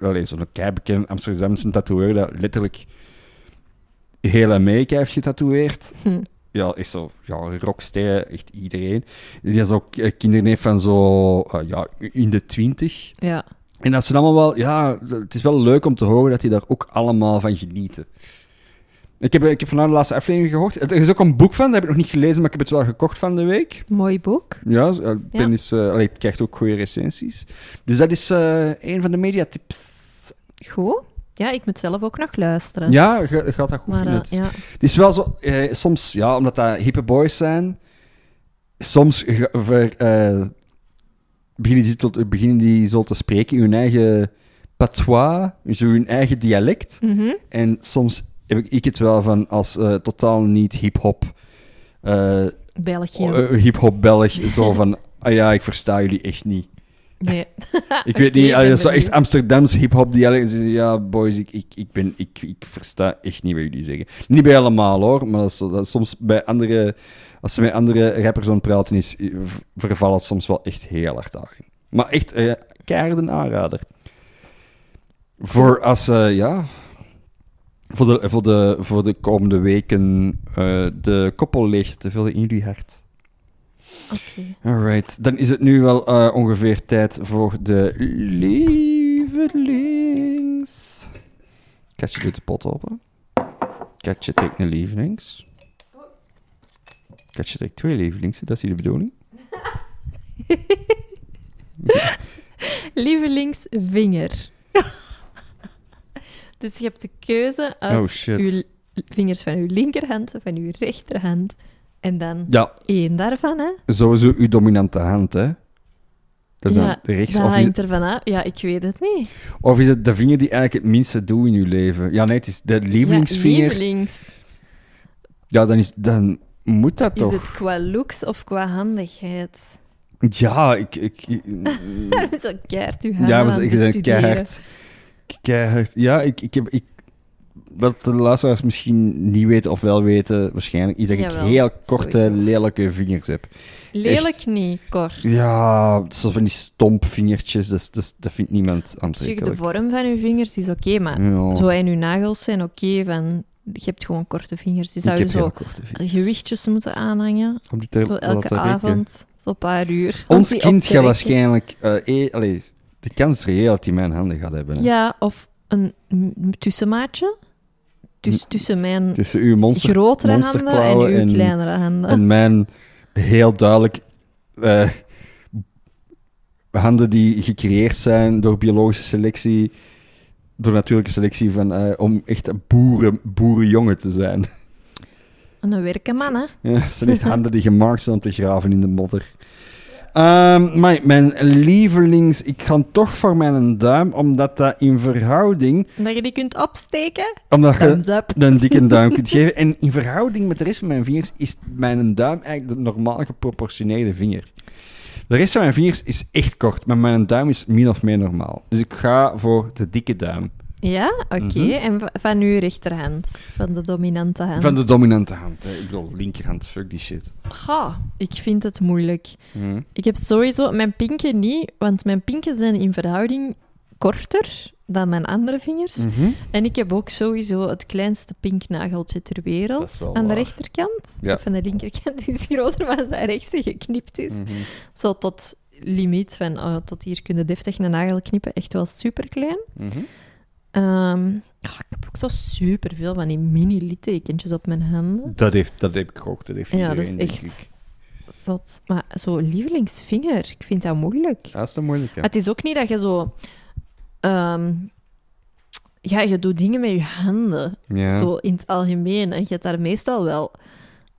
allee, zo'n keibekend Amsterdamse tatoeëur, dat letterlijk heel Amerika heeft getatoeëerd. Hm. Ja, is zo, ja, rockster, echt iedereen. Die is ook eh, kinderen heeft van zo, eh, ja, in de twintig. Ja. En dat zijn allemaal wel, ja, het is wel leuk om te horen dat die daar ook allemaal van genieten. Ik heb, ik heb vandaag de laatste aflevering gehoord. Er is ook een boek van, dat heb ik nog niet gelezen, maar ik heb het wel gekocht van de week. Mooi boek. Ja, eh, Ben Ja. is, eh, allee, het krijgt ook goede recensies. Dus dat is eh, een van de mediatips. Goed. Ja, ik moet zelf ook nog luisteren. Ja, ga- gaat dat goed Maar vinden. eh, Het- ja. Het is wel zo, eh, soms, ja, omdat dat hippe boys zijn, soms ver, eh, beginnen, die tot, beginnen die zo te spreken in hun eigen patois, zo hun eigen dialect. Mhm. En soms heb ik, ik het wel van als eh, totaal niet hip-hop, eh, België. eh, hip-hop Belg, zo van, ah ja, ik versta jullie echt niet. nee. Ik weet niet, ik allee, ben zo echt benieuwd. Amsterdams hip-hop dialect. Ja, boys, ik, ik, ik, ben, ik, ik versta echt niet wat jullie zeggen. Niet bij allemaal hoor, maar dat is, dat is soms bij andere. Als ze met andere rappers aan het praten is, vervallen het soms wel echt heel hard daarin. Maar echt, eh keihard een aanrader. Voor als, ja. Voor de, voor, de, voor de komende weken eh, de koppel leeg te vullen in jullie hart. Oké. Alright, dan is het nu wel eh, ongeveer tijd voor de lievelings. Katje doet de pot open. Katje trekt een lievelings. Katje trekt twee lievelings, dat is hier de bedoeling. Lievelingsvinger. dus je hebt de keuze uit Oh shit. uw vingers van uw linkerhand, van uw rechterhand. En dan Ja, één daarvan, hè? sowieso uw dominante hand, hè? Dat is Ja, rechts. Dat Of is, hangt ervan af. Ja, ik weet het niet. of is het de vinger die eigenlijk het minste doet in uw leven? Ja, nee, het is de lievelingsvinger. Ja, lievelings. Ja, dan, is, dan moet dat Is toch? het qua looks of qua handigheid? Ja, ik... ik, ik- Daarom is ook keihard uw hand Ja, bent bestuderen. keihard. Keihard. Ja, ik, ik heb... Ik, wat de luisteraars misschien niet weten of wel weten, waarschijnlijk, is dat ik heel korte, sowieso. lelijke vingers heb. Lelijk niet, kort. Ja, zo van die stompvingertjes, dat, dat, dat vindt niemand Op zich, de aantrekkelijk. vorm van uw vingers is oké, maar Ja, zo en uw nagels zijn oké. van je hebt gewoon korte vingers. Die zou je zo gewichtjes moeten aanhangen. Om die te Zo elke avond, zo'n paar uur. Ons kind gaat waarschijnlijk... eh, allee, de kans is reëel dat hij mijn handen gaat hebben. hè. Ja, of een tussenmaatje. Dus tussen mijn Tussen uw monster grotere handen en uw en- kleinere handen. En mijn heel duidelijk eh, handen die gecreëerd zijn door biologische selectie, door natuurlijke selectie, van, eh, om echt een boeren, boerenjongen te zijn. En een werkenman, hè? Ja, het zijn echt handen die gemaakt zijn om te graven in de modder. Ehm, maar mijn lievelings, ik ga toch voor mijn duim, omdat dat in verhouding, Dat je die kunt opsteken. omdat je een dikke duim kunt geven. En in verhouding met de rest van mijn vingers is mijn duim eigenlijk de normaal geproportioneerde vinger. De rest van mijn vingers is echt kort, maar mijn duim is min of meer normaal. Dus ik ga voor de dikke duim. Ja, oké. Mhm. En van uw rechterhand, van de dominante hand. Van de dominante hand. Hè. Ik bedoel, linkerhand, fuck die shit. Ga, ik vind het moeilijk. Hm. Ik heb sowieso mijn pinken niet, want mijn pinken zijn in verhouding korter dan mijn andere vingers. Mhm. En ik heb ook sowieso het kleinste pinknageltje ter wereld aan de waar. rechterkant. Ja. Van de linkerkant is groter, maar als dat rechtse geknipt is. Mhm. Zo tot limiet van, oh, tot hier kunnen deftig een nagel knippen. Echt wel super klein. Mhm. Ehm, ik heb ook zo super veel van die mini littekentjes op mijn handen. Dat, heeft, dat heb ik ook. Dat heeft Ja, dat is iedereen, denk echt ik. zot. Maar zo lievelingsvinger, ik vind dat moeilijk. Ja, dat is te moeilijk. hè. Het is ook niet dat je zo... ehm, ja, je doet dingen met je handen, Ja. zo in het algemeen. En je hebt daar meestal wel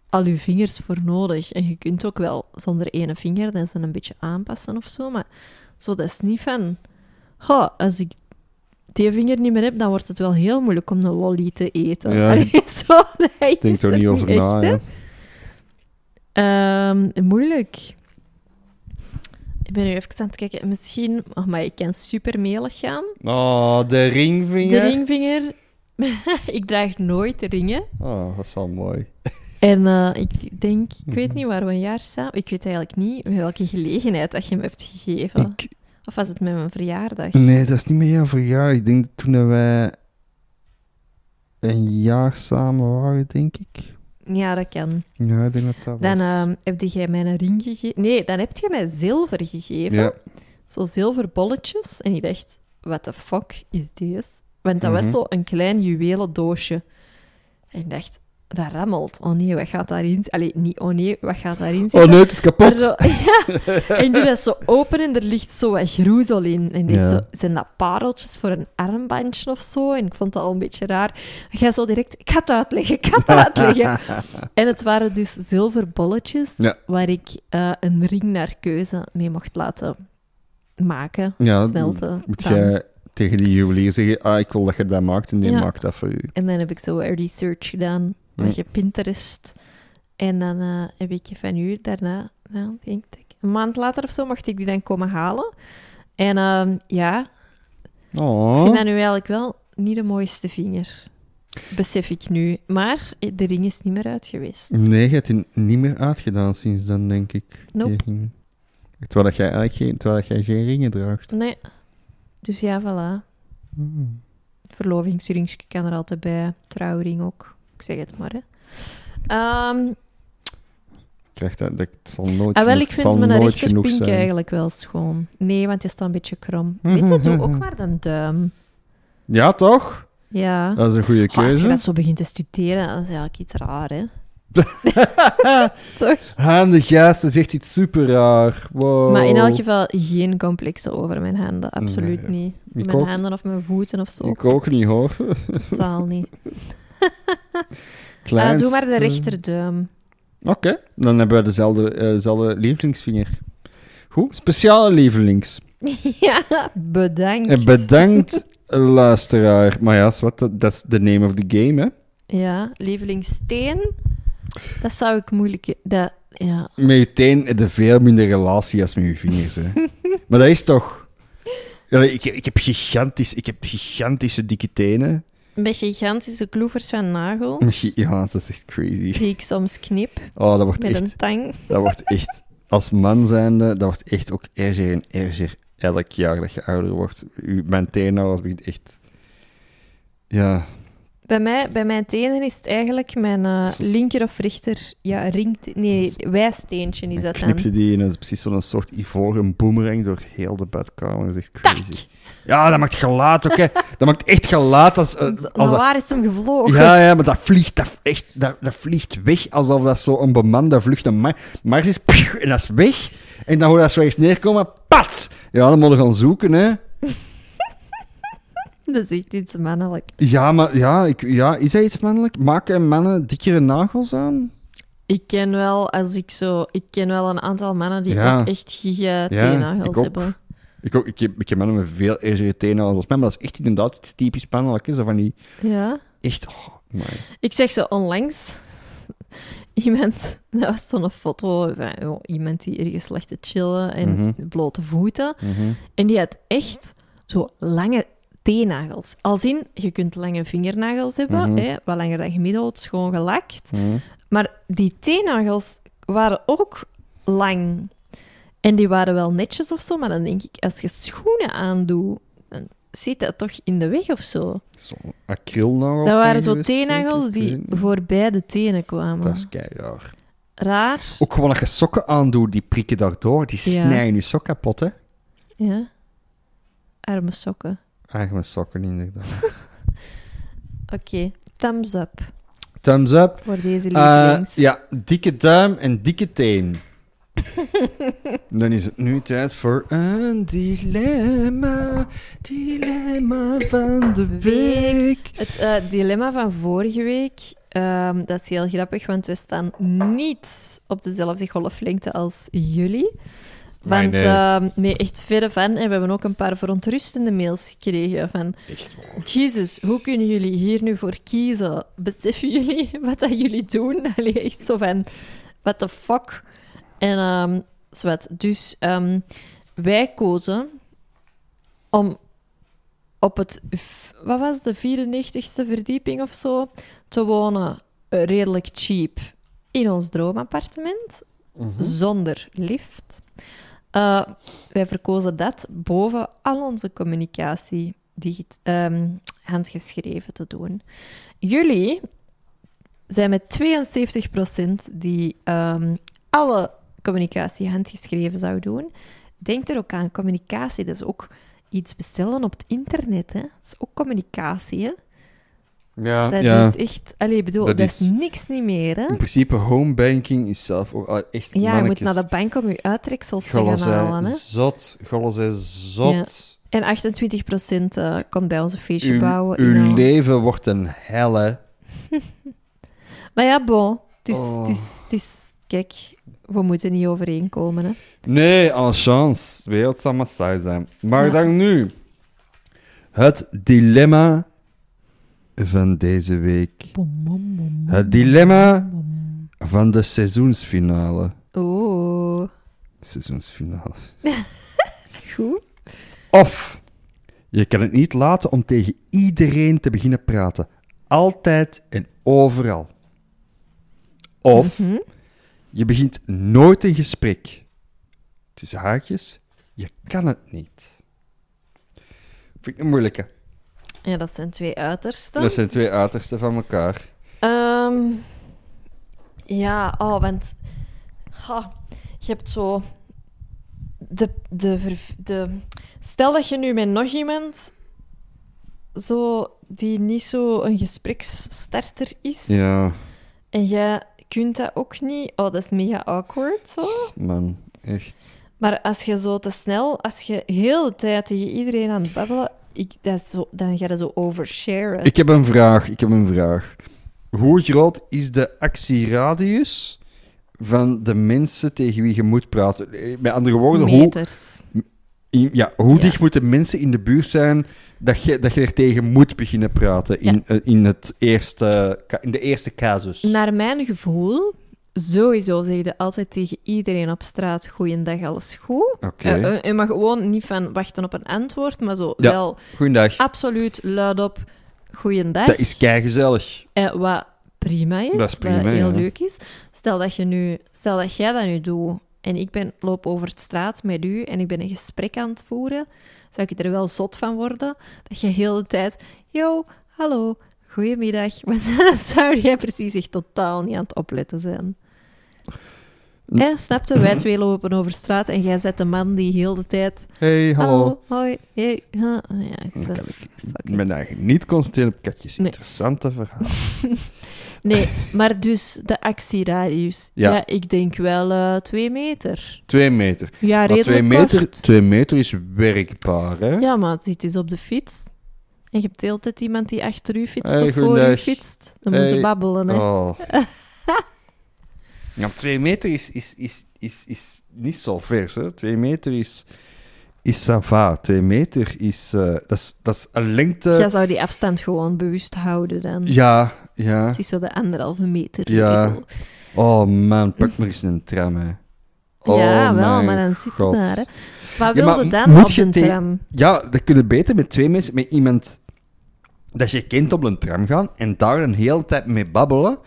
al je vingers voor nodig. En je kunt ook wel zonder ene vinger dat dan een beetje aanpassen of zo. Maar zo, dat is niet van... "Goh, als ik die vinger niet meer heb, dan wordt het wel heel moeilijk om een lolly te eten. Ja. Allee, zo, dat denk er niet over echt, na. ja. Ehm, moeilijk. Ik ben nu even aan het kijken. Misschien... Oh, maar ik kan super melig gaan. Oh, de ringvinger. De ringvinger... ik draag nooit ringen. Oh, dat is wel mooi. En eh, ik denk... Ik weet niet waar we een jaar samen... Ik weet eigenlijk niet welke gelegenheid dat je me hebt gegeven. Ik, Of was het met mijn verjaardag? nee, dat is niet meer jouw verjaardag. Ik denk dat toen wij... een jaar samen waren, denk ik. Ja, dat kan. Ja, ik denk dat dat Dan was. ehm, heb jij mij een ring gegeven. Nee, dan heb je mij zilver gegeven. ja. Zo zilverbolletjes. En ik dacht, what the fuck is deze? Want dat Mhm. was zo een klein juwelen doosje. En ik dacht, dat rammelt. Oh nee, wat gaat daarin... Allee, niet oh nee, wat gaat daarin Oh zitten? nee, het is kapot. zo, ja. En ik doe dat zo open en er ligt zo wat groezel in. En Ja. zo, zijn dat pareltjes voor een armbandje of zo? En ik vond dat al een beetje raar. Ik ga zo direct, ik ga het uitleggen, ik ga het uitleggen. en het waren dus zilverbolletjes Ja. waar ik eh, een ring naar keuze mee mocht laten maken, Ja, smelten. Moet jij tegen die juwelier zeggen, ah, ik wil dat je dat maakt en die maakt dat voor u. En dan heb ik zo research gedaan, je Pinterest. En dan eh, heb ik van u daarna, nou, denk ik, een maand later of zo, mocht ik die dan komen halen. En ehm, ja, ik Oh. vind dat nu eigenlijk wel niet de mooiste vinger. Besef ik nu. Maar eh, de ring is niet meer uit geweest. Nee, je hebt die niet meer uitgedaan sinds dan, denk ik. Nope. Terwijl dat jij eigenlijk geen, terwijl dat jij geen ringen draagt. Nee. Dus ja, voilà. Hmm. Verlovingsringje kan er altijd bij. Trouwring ook. Ik zeg het maar, hè. Ik krijg dat, dat zal nooit ah, wel, genoeg, ik vind mijn rechterpink eigenlijk wel schoon. Nee, want die staat een beetje krom. Weet je, doe ook maar een duim. Ja, toch? Ja. Dat is een goede Oh, als je keuze. dat zo begint te studeren, dan is eigenlijk iets raar, hè? Toch? Handig, juist. Dat is echt iets super raar. Wow. Maar in elk geval geen complexen over mijn handen. Absoluut Nee. niet. Ik Mijn ook- handen of mijn voeten of zo. Ik ook niet, hoor. Totaal niet. Klein. Ah, doe maar de rechterduim. Oké, dan hebben we dezelfde, eh, dezelfde lievelingsvinger. Goed, speciale lievelings. ja, bedankt. En bedankt, luisteraar. Maar ja, wat, dat is the name of the game, hè. Ja, lievelingssteen. Dat zou ik moeilijk... Dat, ja. Met je teen heb je veel minder relatie als met je vingers, hè. maar dat is toch... Ja, ik, ik, heb gigantisch, ik heb gigantische dikke tenen. Met gigantische kloevers van nagels. Ja, dat is echt crazy. Die ik soms knip Oh, dat wordt met echt... een tang. Dat wordt echt, als man zijnde, dat wordt echt ook erger en erger elk jaar dat je ouder wordt. Mijn teennagels begint echt... Ja, Bij, mij, bij mijn tenen is het eigenlijk mijn eh, linker of rechter... Ja, ring... Nee, wijsteentje is dan dat dan. die in een, precies zo'n soort ivoren boemerang door heel de badkamer. Dat is echt crazy. Ja, dat maakt geluid, oké. Dat maakt echt geluid als... eh, als waar is hem gevlogen? ja, ja, maar dat vliegt, dat, echt, dat, dat vliegt weg alsof dat zo een bemande vlucht een Mar Mars is. En dat is weg. En dan hoor je dat zo neerkomen. Pats! Ja, dan moeten we gaan zoeken, hè. Dat is echt iets mannelijk. Ja, maar ja, ik, ja, is dat iets mannelijk? Maken mannen dikkere nagels aan? Ik ken wel, als ik zo... Ik ken wel een aantal mannen die Ja. ook echt giga teennagels hebben. Ik, ook, ik, heb, ik heb mannen met veel ergere tenen als mij, maar dat is echt inderdaad iets typisch mannelijk. Zo van die Ja. echt... Oh, my. Ik zeg zo onlangs... Iemand... Dat was zo'n foto van oh, iemand die ergens lag te chillen en Mhm. blote voeten. Mhm. En die had echt zo lange teennagels. Als in, je kunt lange vingernagels hebben, Mhm. hè, wat langer dan gemiddeld, schoon gelakt. Mhm. Maar die teennagels waren ook lang. En die waren wel netjes of zo, maar dan denk ik, als je schoenen aandoet, dan zit dat toch in de weg of zo. Zo'n acrylnagels. Dat waren zo teennagels? Ik die weet niet. voorbij de tenen kwamen. Dat is keiraar. Raar. Ook gewoon als je sokken aandoet, die prikken daardoor. Die Ja. snijden je sok kapot, hè. Ja. Arme sokken. Eigenlijk sokken, inderdaad. Oké, thumbs up Thumbs up. voor deze Eh, lievelings. ja, dikke duim en dikke teen. Dan is het nu tijd voor een dilemma. Dilemma van de week. Het eh, dilemma van vorige week, ehm, dat is heel grappig, want we staan niet op dezelfde golflengte als jullie. Want nee. ehm, nee, echt verre van. En we hebben ook een paar verontrustende mails gekregen van... Echt waar. Jezus, hoe kunnen jullie hier nu voor kiezen? Beseffen jullie wat dat jullie doen? Allee, echt zo van... What the fuck? En ehm zwart. Dus ehm, wij kozen om op het... Wat was de 94ste verdieping of zo? Te wonen redelijk cheap in ons droomappartement. Zonder lift. Eh, wij verkozen dat boven al onze communicatie ehm, handgeschreven te doen. Jullie zijn met 72% die ehm, alle communicatie handgeschreven zou doen. Denk er ook aan, communicatie, dat is ook iets bestellen op het internet. Hè? Dat is ook communicatie. Hè? Ja, Dat ja. is echt... Allee, bedoel, Dat dat, is is- niks niet meer, hè? In principe, homebanking is zelf ook ah, echt Ja, je moet naar de bank om je uittreksels te gaan halen, hè? zot, golle zij zot. En 28% eh, komt bij onze feestje Uw, bouwen. uw in, eh, leven wordt een hel, hè. Maar ja, bon. Het is, Oh. het is, het is... Kijk, we moeten niet overeenkomen, hè? Nee, en chance. De wereld zal maar saai zijn. Maar Ja. dan nu. Het dilemma van deze week. Bom, bom, bom, Het dilemma van de seizoensfinale. Oh, Seizoensfinale. goed. Of je kan het niet laten om tegen iedereen te beginnen praten. Altijd en overal. Of Mhm. je begint nooit een gesprek. Tussen haakjes, je kan het niet. Vind ik een moeilijke. Ja, dat zijn twee uitersten. Dat zijn twee uitersten van elkaar. Ehm, ja, oh, want ha, je hebt zo de, de, de. Stel dat je nu met nog iemand zo die niet zo een gespreksstarter is Ja, en jij kunt dat ook niet. Oh, dat is mega awkward zo. man, echt. Maar als je zo te snel, als je heel de tijd tegen iedereen aan het babbelen, ik, dat is zo, dan ga je zo oversharen. Ik heb een vraag, ik heb een vraag. Hoe groot is de actieradius van de mensen tegen wie je moet praten? Eh, Met andere woorden, hoe, Meters. in- ja, hoe Ja. dicht moeten mensen in de buurt zijn dat je, dat je er tegen moet beginnen praten in, eh, in, het eerste, in de eerste casus? Naar mijn gevoel, sowieso zeg je altijd tegen iedereen op straat: Goeiedag, alles goed. Eh, eh, je mag gewoon niet van wachten op een antwoord, maar zo Ja. wel Goeiedag. absoluut luidop: Goeiedag. Dat is keigezellig. Eh, wat prima is, Dat is prima, wat heel ja. leuk is. Stel dat, je nu, stel dat jij dat nu doet en ik ben, loop over de straat met u en ik ben een gesprek aan het voeren, zou ik er wel zot van worden dat je heel de tijd, yo, hallo, goedemiddag. Dan zou jij precies echt totaal niet aan het opletten zijn. Eh, snapte? Wij twee lopen over straat en jij zet de man die heel de tijd... Hey, hallo. Hallo, hoi, hey, huh. Ja, ik zeg, kan ik eigenlijk niet concentreren op katjes. Nee. Interessante verhaal. Nee, maar dus de actieradius. Ja. Ja, ik denk wel eh, twee meter. Twee meter. Ja, Maar redelijk twee meter, kort. twee meter is werkbaar, hè? Ja, maar het zit dus op de fiets. En je hebt de hele tijd iemand die achter u fietst Hey, of voor u fietst. Dan Hey. moet je babbelen, hè. Oh. ja, twee meter is, is, is, is, is niet zo vers, hè? Twee meter is, is ça va. Twee meter is, eh, dat is, dat is een lengte... Jij zou die afstand gewoon bewust houden dan. Ja, ja. Precies zo de anderhalve meter. Ja. regel. Oh man, pak maar eens een tram, hè. Oh, ja, wel, mijn maar dan zit het daar, hè. Wat Ja, maar wilde dan moet op te- tram? Ja, dat kun je beter met twee mensen, met iemand dat je kent op een tram gaan en daar een hele tijd mee babbelen,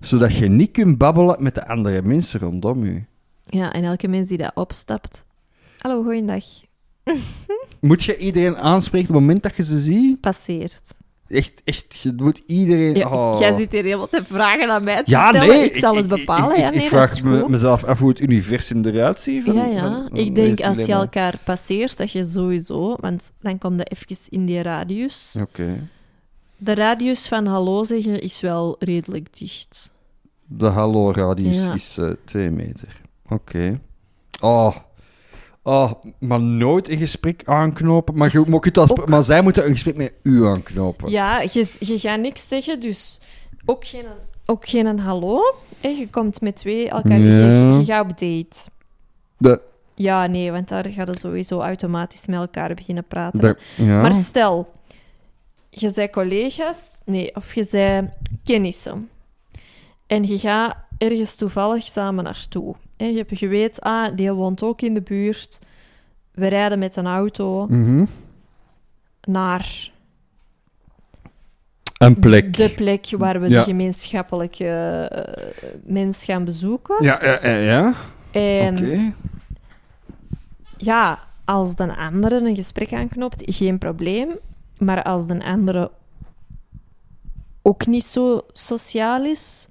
zodat je niet kunt babbelen met de andere mensen rondom je. Ja, en elke mens die dat opstapt. Hallo, goeiedag. Moet je iedereen aanspreken op het moment dat je ze ziet? Passeert. Echt, echt, je moet iedereen... Ja, oh. Jij zit hier helemaal te vragen aan mij te Ja, stellen. nee. ik zal het bepalen. Ik, ja, nee, ik vraag me- mezelf af hoe het universum eruit ziet. Van, Ja, ja. van- van ik denk als je elkaar passeert, dat je sowieso... Want dan kom je even in die radius. Oké. De radius van hallo zeggen is wel redelijk dicht. De hallo-radius Ja. is eh, twee meter. Oké. Oh. Oh, maar nooit een gesprek aanknopen. Maar, je, Is maar, je kunt als, ook- maar zij moeten een gesprek met u aanknopen. Ja, je, je gaat niks zeggen, dus ook geen, ook geen een hallo. hè. Je komt met twee elkaar... Je, Ja. je gaat op date. De, Ja, nee, want daar ga je sowieso automatisch met elkaar beginnen praten. de, ja. Maar stel, je bent collega's, nee, of je bent kennissen. En je gaat ergens toevallig samen naartoe. Je, hebt- je weet, ah, die woont ook in de buurt. We rijden met een auto Mhm. naar Een plek. de plek waar we Ja. de gemeenschappelijke eh, mens gaan bezoeken. Ja, ja, ja. En Oké. ja, als de andere een gesprek aanknopt, geen probleem. Maar als de andere ook niet zo sociaal is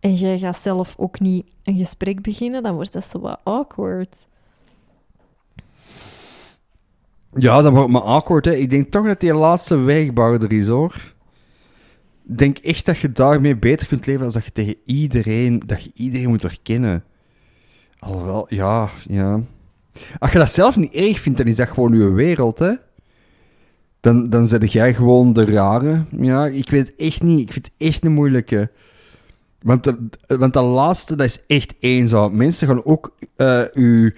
en jij gaat zelf ook niet een gesprek beginnen, dan wordt dat zo wat awkward. Ja, dat wordt me awkward. Ik denk toch dat die laatste wegbouwer is, hoor. Ik denk echt dat je daarmee beter kunt leven als dat je tegen iedereen, dat je iedereen moet herkennen. Alhoewel, ja, ja. Als je dat zelf niet erg vindt, dan is dat gewoon je wereld, hè. Dan, dan zet jij gewoon de rare. Ja, ik weet het echt niet. Ik vind het echt een moeilijke. Want de, want de laatste, dat is echt eenzaam. Mensen gaan ook eh u,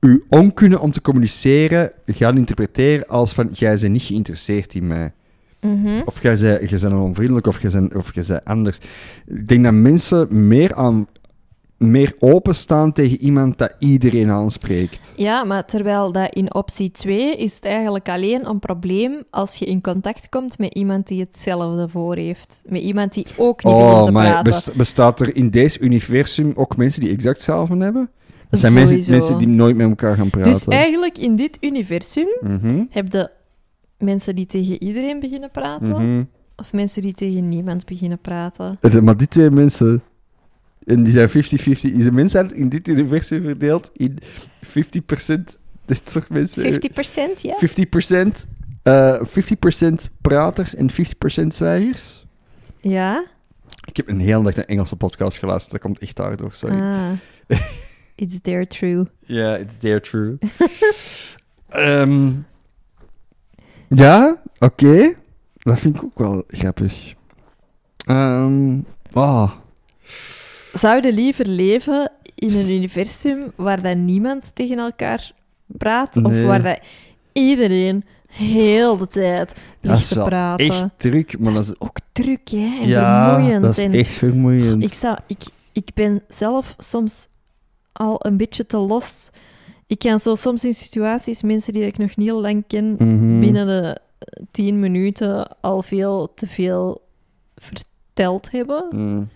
uw onkunde om te communiceren gaan interpreteren als van, jij bent niet geïnteresseerd in mij. Mhm. Of jij bent, jij bent onvriendelijk, of jij bent, of jij bent anders. Ik denk dat mensen meer, aan, meer openstaan tegen iemand dat iedereen aanspreekt. Ja, maar terwijl dat in optie 2 is het eigenlijk alleen een probleem als je in contact komt met iemand die hetzelfde voor heeft. Met iemand die ook niet Oh, te maar praten. best- bestaat er in deze universum ook mensen die exact hetzelfde hebben? Dat zijn mensen, die nooit met elkaar gaan praten. Dus eigenlijk in dit universum Mhm, heb je mensen die tegen iedereen beginnen praten, mhm. of mensen die tegen niemand beginnen praten. Eh, Maar die twee mensen, en die zijn 50-50, is de mensheid in dit universum verdeeld in 50% dit soort mensen. 50% ja? 50%, eh 50% praters en 50% zwijgers. Ja? Ik heb een hele dag een Engelse podcast geluisterd, dat komt echt daardoor, sorry. Ah. It's there true. Ja, it's there true. Ehm, ja, oké. Dat vind ik ook wel grappig. Ehm ah. Zou je liever leven in een universum waar dat niemand tegen elkaar praat, Nee. of waar dat iedereen heel de tijd ligt is te praten? echt druk, maar dat is ook druk, hè? En ja, vermoeiend. dat is en echt vermoeiend. ik, zou, ik, ik ben zelf soms al een beetje te los. Ik kan zo soms in situaties, mensen die ik nog niet lang ken, Mhm. binnen de eh, tien minuten al veel te veel verteld hebben. Mm.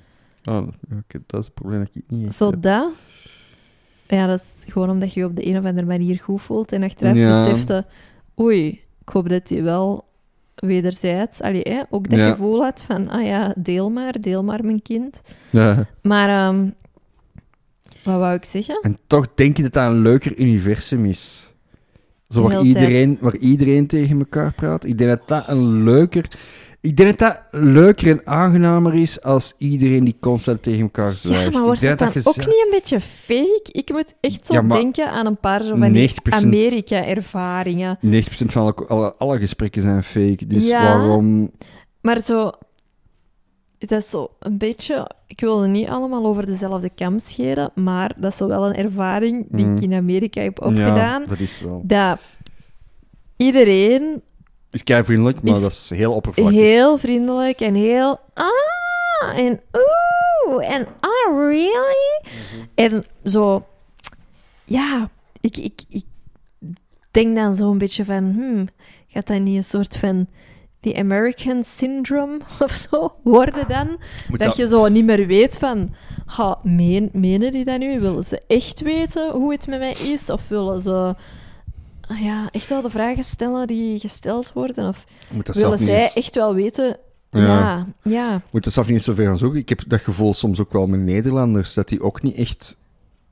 Oh, oké, dat is het probleem dat ik niet Zo heb. dat. Ja, dat is gewoon omdat je je op de een of andere manier goed voelt. En achteraf Ja. besefte, oei, ik hoop dat je wel wederzijds, allee, hè, ook dat Ja. gevoel had van, ah ja, deel maar, deel maar mijn kind. Ja. Maar, ehm, wat wou ik zeggen? En toch denk je dat dat een leuker universum is. Zo waar iedereen, waar iedereen tegen elkaar praat. Ik denk dat dat een leuker... Ik denk dat dat leuker en aangenamer is als iedereen die constant tegen elkaar Ja, zwijgt. maar wordt dat ook niet een beetje fake? Ik moet echt zo Ja, denken aan een paar zo van die 90% Amerika-ervaringen. 90% van alle, alle, alle gesprekken zijn fake. Dus Ja. waarom... Maar zo... Dat is zo een beetje... Ik wil het niet allemaal over dezelfde kam scheren, maar dat is zo wel een ervaring die Mm. ik in Amerika heb opgedaan. Ja, dat is wel... Dat iedereen is kei vriendelijk, maar Is dat is heel oppervlakkig. heel vriendelijk en heel... Ah, en oeh, en ah, really? Mhm. En zo... Ja, ik, ik, ik denk dan zo een beetje van... Hmm, gaat dat niet een soort van... Die American syndrome of zo worden dan? Moet dat je zo niet meer weet van... Ha, meen, menen die dat nu? Willen ze echt weten hoe het met mij is? Of willen ze... Ja, echt wel de vragen stellen die gesteld worden? Of willen zij eens- echt wel weten... Ja. Ja, ja. moet dat zelf niet zo ver gaan zoeken. Ik heb dat gevoel soms ook wel met Nederlanders, dat die ook niet echt...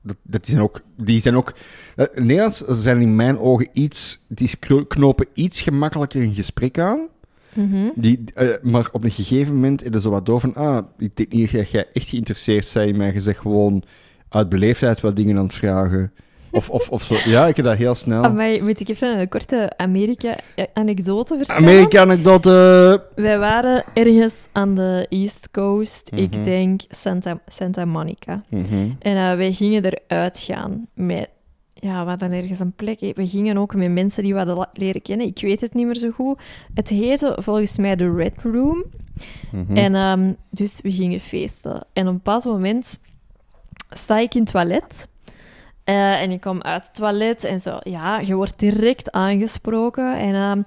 Dat, dat die zijn ook... Die zijn ook eh, Nederlands zijn in mijn ogen iets... Die kno- knopen iets gemakkelijker een gesprek aan. Mhm. Die, eh, maar op een gegeven moment is er zo wat door van... Ah, ik denk niet dat jij echt geïnteresseerd bent in mij. Je zegt gewoon uit beleefdheid wat dingen aan het vragen. Of, of, of zo. Ja, ik heb dat heel snel. Amai, moet ik even een korte Amerika-anekdote vertellen? Amerika-anekdote. Wij waren ergens aan de East Coast, Mhm. ik denk Santa, Santa Monica. Mhm. En eh, wij gingen eruit gaan met... Ja, we hadden ergens een plek. We gingen ook met mensen die we hadden leren kennen. Ik weet het niet meer zo goed. Het heette volgens mij de Red Room. Mhm. En ehm, dus we gingen feesten. En op een bepaald moment sta ik in het toilet. Eh, en ik kom uit het toilet en zo. Ja, je wordt direct aangesproken. En ehm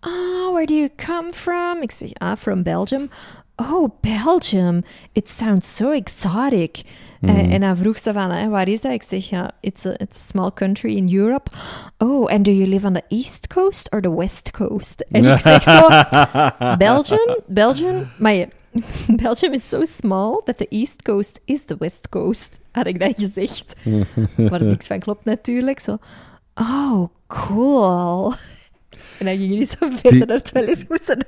ah, where do you come from? Ik zeg, ah, from Belgium. oh, Belgium, it sounds so exotic. Eh, Mhm. en dan vroeg ze van, hè, waar is dat? Ik zeg, ja, it's a, it's a small country in Europe. Oh, and do you live on the east coast or the west coast? En ik zeg zo, Belgium, Belgium, maar Belgium is so small that the east coast is the west coast, had ik dan gezegd. Waar niks van klopt natuurlijk. Zo, oh, cool. En dan ging hij niet zo verder Die- naar het toilet. moesten.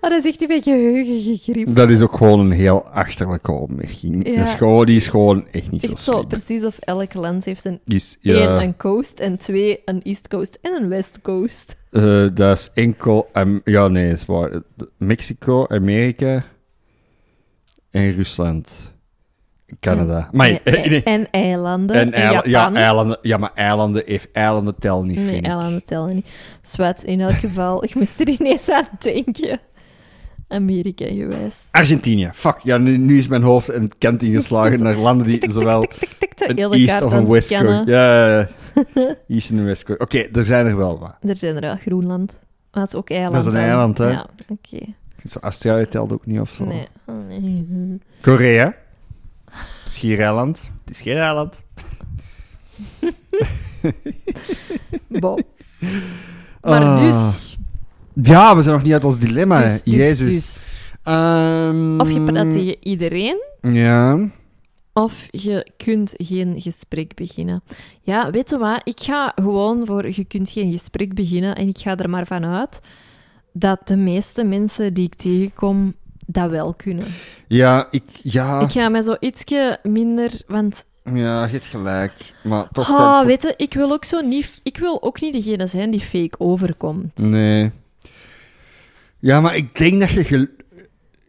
Oh, dat is echt een beetje geheugengegrip. Dat is ook gewoon een heel achterlijke opmerking. Ja. Dat is gewoon, die is gewoon echt niet zo Echt zo, slim. precies of elk land heeft een Is, één een coast en twee een east coast en een west coast. eh, dat is enkel... ja, nee, is waar. De- Mexico, Amerika en Rusland. Canada. Maar en, eh, nee. en eilanden. En En, eila- ja, eilanden, ja, maar eilanden, heeft, eilanden tellen niet, nee, vind ik. eilanden tellen niet. Zwet, in elk geval. Ik moest er ineens aan denken. Amerika geweest. Argentinië. Fuck, ja, nu, nu is mijn hoofd een kant ingeslagen naar landen die zowel een heel de East of een West scannen. Coast. Ja. East en West Coast. Oké, er zijn er wel wat. Er zijn er wel. Groenland. Maar dat is ook eiland. Dat is een eiland, hè? Ja, oké. Zo Australië telt ook niet of zo. Nee. Oh, Korea. Schiereiland. Het is geen eiland. Bon. Maar Ah. dus... Ja, we zijn nog niet uit ons dilemma. dus, dus, Jezus. dus. Ehm, Of je praat tegen iedereen, Ja. of je kunt geen gesprek beginnen. Ja, weet je wat? Ik ga gewoon voor je kunt geen gesprek beginnen en ik ga er maar vanuit dat de meeste mensen die ik tegenkom dat wel kunnen. Ja, ik... Ja, Ik ga mij zo ietsje minder, want ja, je hebt gelijk. Maar toch... ah, weet je, ik wil ook zo niet, ik wil ook niet degene zijn die fake overkomt. Nee. Ja, maar ik denk dat je gel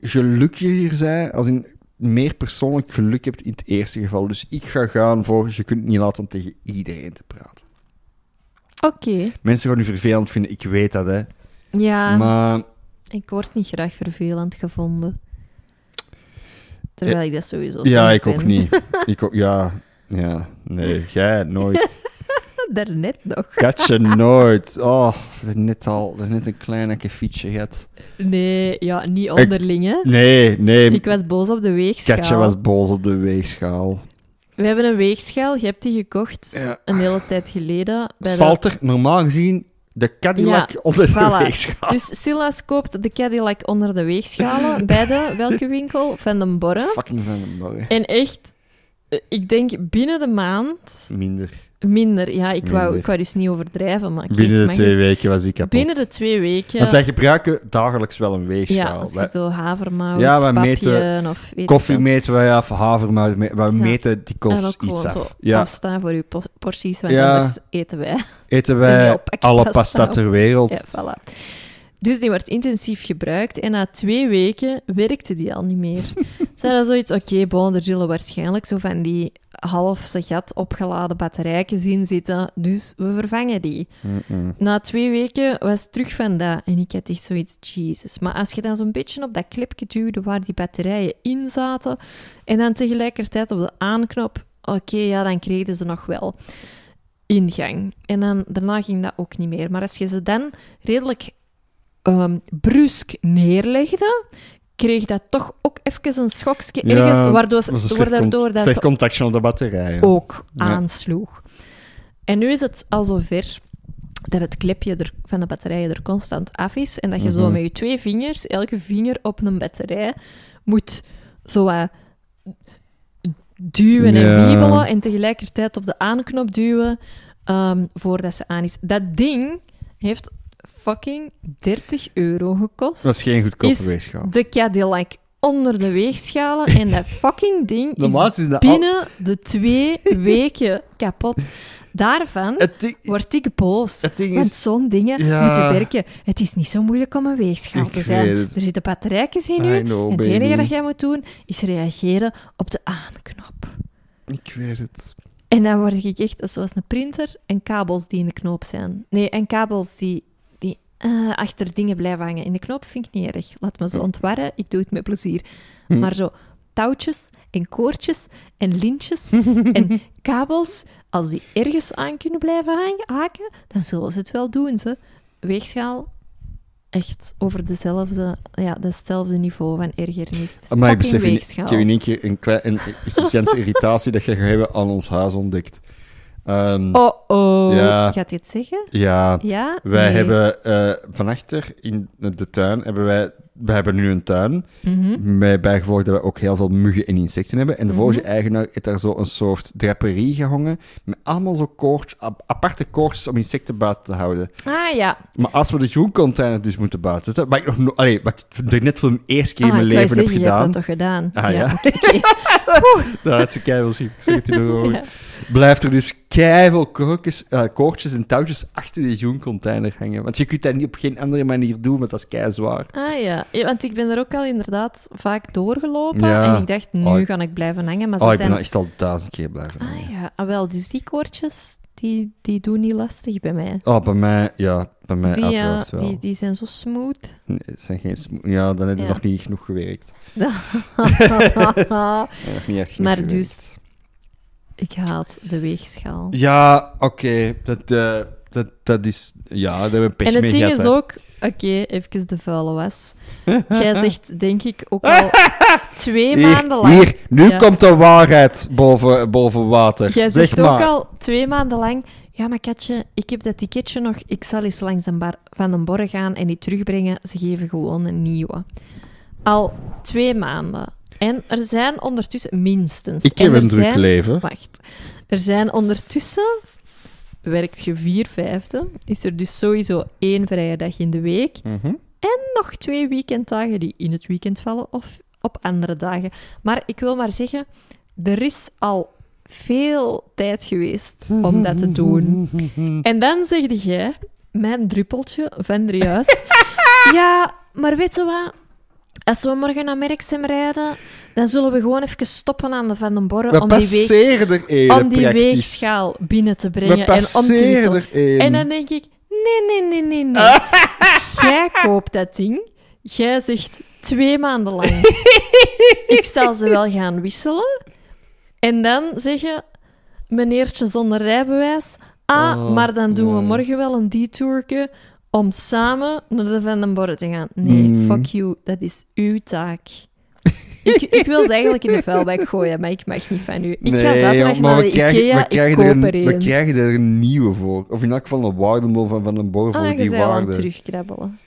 gelukkiger bent als in meer persoonlijk geluk hebt in het eerste geval. Dus ik ga gaan voor je kunt het niet laten om tegen iedereen te praten. Oké, Mensen gaan u vervelend vinden, ik weet dat, hè. ja, Maar ik word niet graag vervelend gevonden. Terwijl ik dat sowieso ja, ik ook niet. Ik ook, ja, ja, nee, jij nooit. Daarnet nog. Katje nooit. Oh, net al, net een klein akkefietje gehad. Nee, ja, niet onderling, hè. Nee, nee, Ik was boos op de weegschaal. Katje was boos op de weegschaal. We hebben een weegschaal, je hebt die gekocht Ja. een hele tijd geleden. Bij de... Salter, normaal gezien, de Cadillac Ja, onder de weegschaal. Dus Silas koopt de Cadillac onder de weegschalen bij de, welke winkel? Van den Borre. Fucking van den Borre. En echt, eh, ik denk binnen de maand Minder. Minder. Ja, ik wou, Minder. ik wou dus niet overdrijven, maar kijk, Binnen de twee weken was ik kapot. Binnen de twee weken. Want wij gebruiken dagelijks wel een ja, weegschaal. als je Wij- zo havermout, Ja, wij papje meten of weet koffie ik meten wij af, havermout, wij meten die kost iets zo af. Ja, pasta voor po- porties, want Ja. anders eten wij. eten wij alle pasta pasta ter wereld. Ja, voilà. Dus die wordt intensief gebruikt en na twee weken werkte die al niet meer. Ze hadden zoiets, oké, bon, er zullen waarschijnlijk zo van die half gat opgeladen batterijken zien zitten, dus we vervangen die. Na twee weken was het terug van dat en ik had echt zoiets, Jesus. Maar als je dan zo'n beetje op dat klepje duwde waar die batterijen in zaten en dan tegelijkertijd op de aanknop, oké, ja, dan kregen ze nog wel ingang. En dan, daarna ging dat ook niet meer. Maar als je ze dan redelijk ehm brusk neerlegde, kreeg dat toch ook even een schokje Ja, ergens, waardoor, slecht, waardoor cont- dat ze contactje op de batterijen. ook Ja. aansloeg. En nu is het al zover dat het klepje er, van de batterijen er constant af is en dat je zo Mhm. met je twee vingers, elke vinger op een batterij, moet zo wat duwen en Ja. wiebelen en tegelijkertijd op de aanknop duwen ehm, voordat ze aan is. Dat ding heeft fucking 30 euro gekost. Dat is geen goedkope Is weegschaal. de Cadillac onder de weegschalen en dat fucking ding is is al- binnen de twee weken kapot. Daarvan ding, word ik boos. ding Want is... zo'n dingen Ja. moeten werken. Het is niet zo moeilijk om een weegschaal Ik te zijn. Er zitten batterijtjes in I u. know, en het enige dat jij moet doen, is reageren op de aanknop. Ik weet het. En dan word ik echt zoals een printer en kabels die in de knoop zijn. Nee, en kabels die, eh, achter dingen blijven hangen. In de knoop vind ik niet erg. Laat me ze ontwarren, ik doe het met plezier. Hm. Maar zo touwtjes en koordjes en lintjes en kabels, als die ergens aan kunnen blijven hangen, haken, dan zullen ze het wel doen. Ze. Weegschaal, echt over dezelfde, ja, hetzelfde niveau van ergernis. Maar ik Fucking besef, in, ik heb in één keer een, klein, een gigantische irritatie dat je gaat hebben aan ons huis ontdekt. Ehm, Oh, oh. Ja. Gaat het zeggen? Ja, Ja? wij Nee. hebben eh van achter in de tuin, hebben wij, wij hebben nu een tuin, Mhm. met bijgevolg dat we ook heel veel muggen en insecten hebben. En de Mhm. vorige eigenaar heeft daar zo een soort draperie gehangen, met allemaal zo koorts, ap- aparte koortjes om insecten buiten te houden. Ah ja. Maar als we de groencontainer dus moeten buiten zetten, wat ik nog no allee, wat ik er net voor de eerste keer in Ah, mijn ik wou leven heb zeggen, je hebt gedaan, dat toch gedaan? Ah, ja? daar had ze keihard ik zeg het nog over. Blijft er dus keihard koortjes, eh, koortjes en touwtjes achter die groencontainer hangen. Want je kunt dat niet op geen andere manier doen, want dat is kei zwaar. Ah ja. ja, want ik ben er ook al inderdaad vaak doorgelopen Ja. en ik dacht, nu Oh, ga ik blijven hangen, maar ze Oh, ik ben zijn... er echt al duizend keer blijven hangen. Ah ja, ah, wel, dus die koortjes, die, die doen niet lastig bij mij. Oh, bij mij, ja, bij mij Die, uiteraard wel. die, die zijn zo smooth. Nee, het zijn geen smo- ja, dan heb je Ja. nog niet genoeg gewerkt. Nog niet echt maar gewerkt. dus, ik haat de weegschaal. Ja, oké, dat, eh, dat, dat is... Ja, daar hebben we pech En het mee ding gehad, is hè. ook, oké, even de vuile was. Jij zegt, denk ik, ook al twee Hier, maanden lang. hier, nu Ja. komt de waarheid boven, boven water. Jij zeg zegt maar. ook al twee maanden lang. Ja, maar Katje, ik heb dat ticketje nog. Ik zal eens langs een bar van een borren gaan en die terugbrengen. Ze geven gewoon een nieuwe. Al twee maanden. En er zijn ondertussen minstens. Ik en heb er een druk zijn- leven. Wacht. Er zijn ondertussen. Werkt je vier vijfde? Is er dus sowieso één vrije dag in de week. Mhm. En nog twee weekenddagen die in het weekend vallen of op andere dagen. Maar ik wil maar zeggen, er is al veel tijd geweest om dat te doen. En dan zegde jij, mijn druppeltje van er juist, ja, maar weet je wat? Als we morgen naar Merksem rijden, dan zullen we gewoon even stoppen aan de Van den Borren We om die, weeg, om die praktisch. weegschaal binnen te brengen en om te wisselen. En dan denk ik, nee, nee, nee, nee, nee. Jij koopt dat ding. Jij zegt twee maanden lang, ik zal ze wel gaan wisselen. En dan zeggen, meneertje zonder rijbewijs, ah, Oh, maar dan doen we morgen wel een detourke om samen naar de Van den Borre te gaan. Nee, Mm. fuck you, dat is uw taak. Ik, ik wil ze eigenlijk in de vuilbak gooien, maar ik mag niet van u. Ik ga Nee, zaterdag joh, maar naar we de krijgen, Ikea, ik koop er een, we een. krijgen er een nieuwe voor. Of in elk geval een waardemol van Van den Borre voor Ah, die waarde. terugkrabbelen.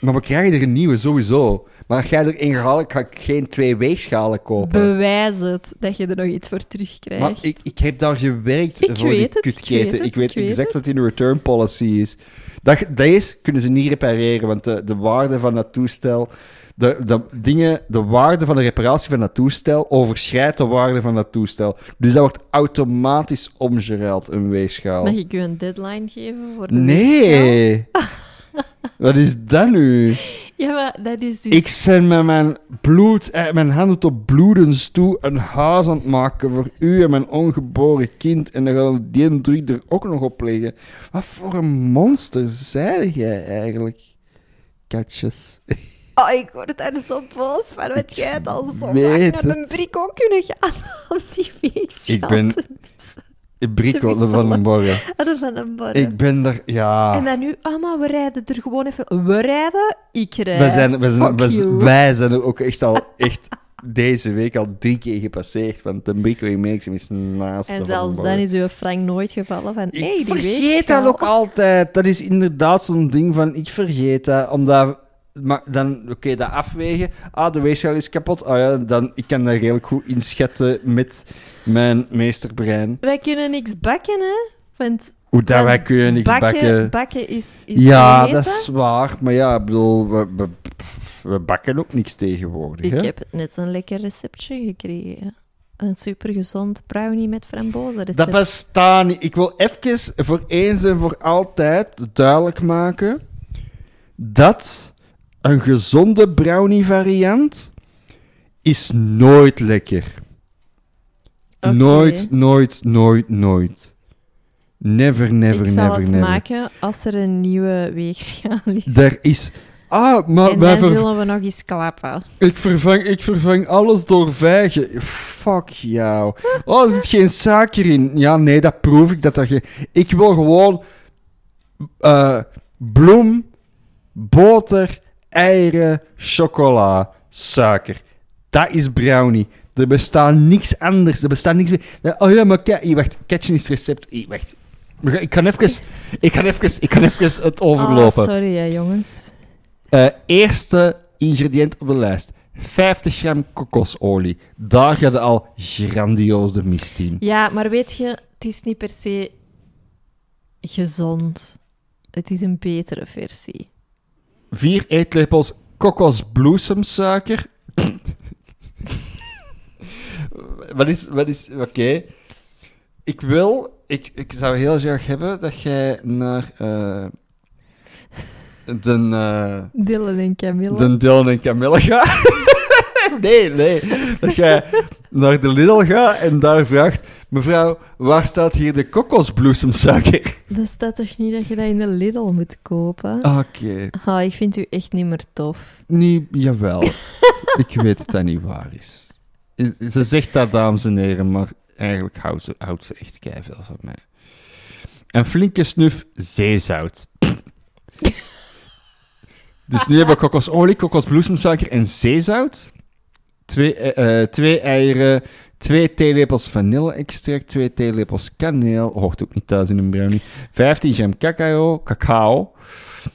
Maar we krijgen er een nieuwe, sowieso. Maar als jij er één gaat ga ik geen twee weegschalen kopen. Bewijs het dat je er nog iets voor terugkrijgt. Maar ik, ik heb daar gewerkt Ik voor weet die het, ik kutketen. weet het, ik weet ik weet exact het. wat in de return policy is. Dat, deze kunnen ze niet repareren, want de, de waarde van dat toestel... De, de, dingen, de waarde van de reparatie van dat toestel overschrijdt de waarde van dat toestel. Dus dat wordt automatisch omgeruild, een weegschaal. Mag ik u een deadline geven voor de weegschaal? Nee! Wat is dat nu? Ja, maar dat is dus... Ik ben met mijn bloed, eh, mijn handen tot bloedens toe een huis aan het maken voor u en mijn ongeboren kind. En dan gaan we die druk er ook nog op leggen. Wat voor een monster zei jij eigenlijk? Katjes. Oh, ik word daar zo boos van, want jij het al zo vaak naar de brik ook kunnen gaan om die weegschaal Ik ben- wisselen. van den Borre. De Van den Borre. Ik ben er, ja. En dan nu, ah, maar we rijden er gewoon even... We rijden, ik rijd. Wij zijn, wij, zijn, Fuck wij, zijn er ook echt al, echt deze week al drie keer gepasseerd. Want de Brikkel in Merksem is naast de En Van zelfs dan is uw frank nooit gevallen van... Ik hey, die vergeet weegschaal. dat ook altijd. Dat is inderdaad zo'n ding van, ik vergeet dat, omdat... Maar dan, oké, dat afwegen. Ah, de weegschaal is kapot. Ah ja, dan, ik kan dat redelijk goed inschatten met mijn meesterbrein. Wij kunnen niks bakken, hè? Want Hoe dat wij kunnen niks bakken. bakken, bakken is, is ja, dat is waar. Maar ja, ik bedoel, we, we, we bakken ook niks tegenwoordig. Ik hè? heb net een lekker receptje gekregen. Een supergezond brownie met frambozen recept. Dat bestaat niet. Ik wil even voor eens en voor altijd duidelijk maken dat een gezonde brownie variant is nooit lekker. Nooit, nooit, nooit, nooit. Never, never, ik zal never, het never. maken als er een nieuwe weegschaal is. Er is... Ah, maar en dan ver- zullen we nog eens klappen. ik, vervang, ik vervang alles door vijgen. Fuck jou. Oh, er zit geen suiker in. Ja, nee, dat proef ik. Dat dat geen... Ik wil gewoon... eh, bloem, boter, eieren, chocola, suiker. Dat is brownie. Er bestaat niks anders. Er bestaat niks meer. Oh ja, maar kijk, wacht. Catchen is het recept. Hier, wacht. Ik kan even, ik kan even, ik kan even het overlopen. Ah, sorry, hè, jongens. Eh, eerste ingrediënt op de lijst. 50 gram kokosolie. Daar gaat al grandioos de mist in. Ja, maar weet je, het is niet per se gezond. Het is een betere versie. Vier eetlepels kokosbloesemsuiker. wat is... Wat is Oké. Ik wil... Ik, ik zou heel graag hebben dat jij naar... eh de, eh, Dylan en Camilla. de Dylan en Camilla gaat. nee, nee. Dat jij naar de Lidl gaat en daar vraagt... Mevrouw, waar staat hier de kokosbloesemsuiker? Dat staat toch niet dat je dat in de Lidl moet kopen? Oké. Ah, ik vind u echt niet meer tof. Nee, jawel. ik weet dat dat niet waar is. Ze zegt dat, dames en heren, maar eigenlijk houdt ze, houdt ze echt keiveel van mij. Een flinke snuf zeezout. dus nu hebben we kokosolie, kokosbloesemsuiker en zeezout. Twee, eh, eh, twee eieren, twee theelepels vanille-extract, twee theelepels kaneel. Hoort ook niet thuis in een brownie. 15 gram cacao, cacao.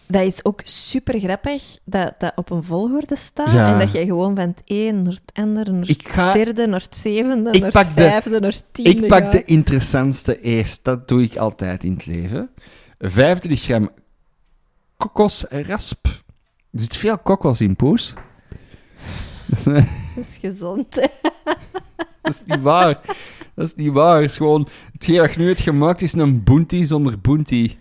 Dat is ook super grappig dat dat op een volgorde staat Ja. en dat jij gewoon van het een naar het andere, naar het ga derde, naar het zevende, Ik naar pak het de- vijfde, naar het tiende Ik pak de interessantste eerst. Dat doe ik altijd in het leven. 25 gram kokosrasp. Er zit veel kokos in, poes. Dat is gezond, hè. Dat is niet waar. Dat is niet waar. Het is gewoon... Hetgeen je nu hebt gemaakt is een bounty zonder bounty.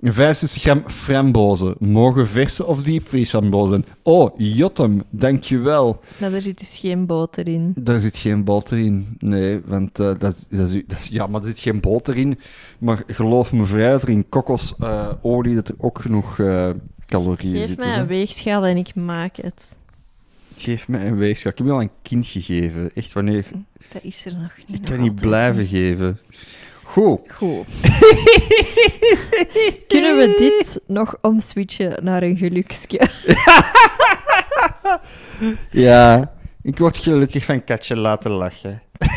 65 gram frambozen. Mogen verse of diepvriesframbozen. Oh, jotem. Dankjewel. Maar er zit dus geen boter in. Daar zit geen boter in. Nee, want eh, dat, dat, is, dat is- Ja, maar er zit geen boter in. Maar geloof me vrij dat er in kokosolie dat er ook genoeg eh, calorieën Geef zitten. mij zo. een weegschaal en ik maak het. Geef mij een weegschaal. Ik heb je al een kind gegeven. Echt, wanneer... Dat is er nog niet. Ik nog kan niet blijven geven. Goed. Goed. Kunnen we dit nog omswitchen naar een geluksje? Ja, ik word gelukkig van Katje laten lachen.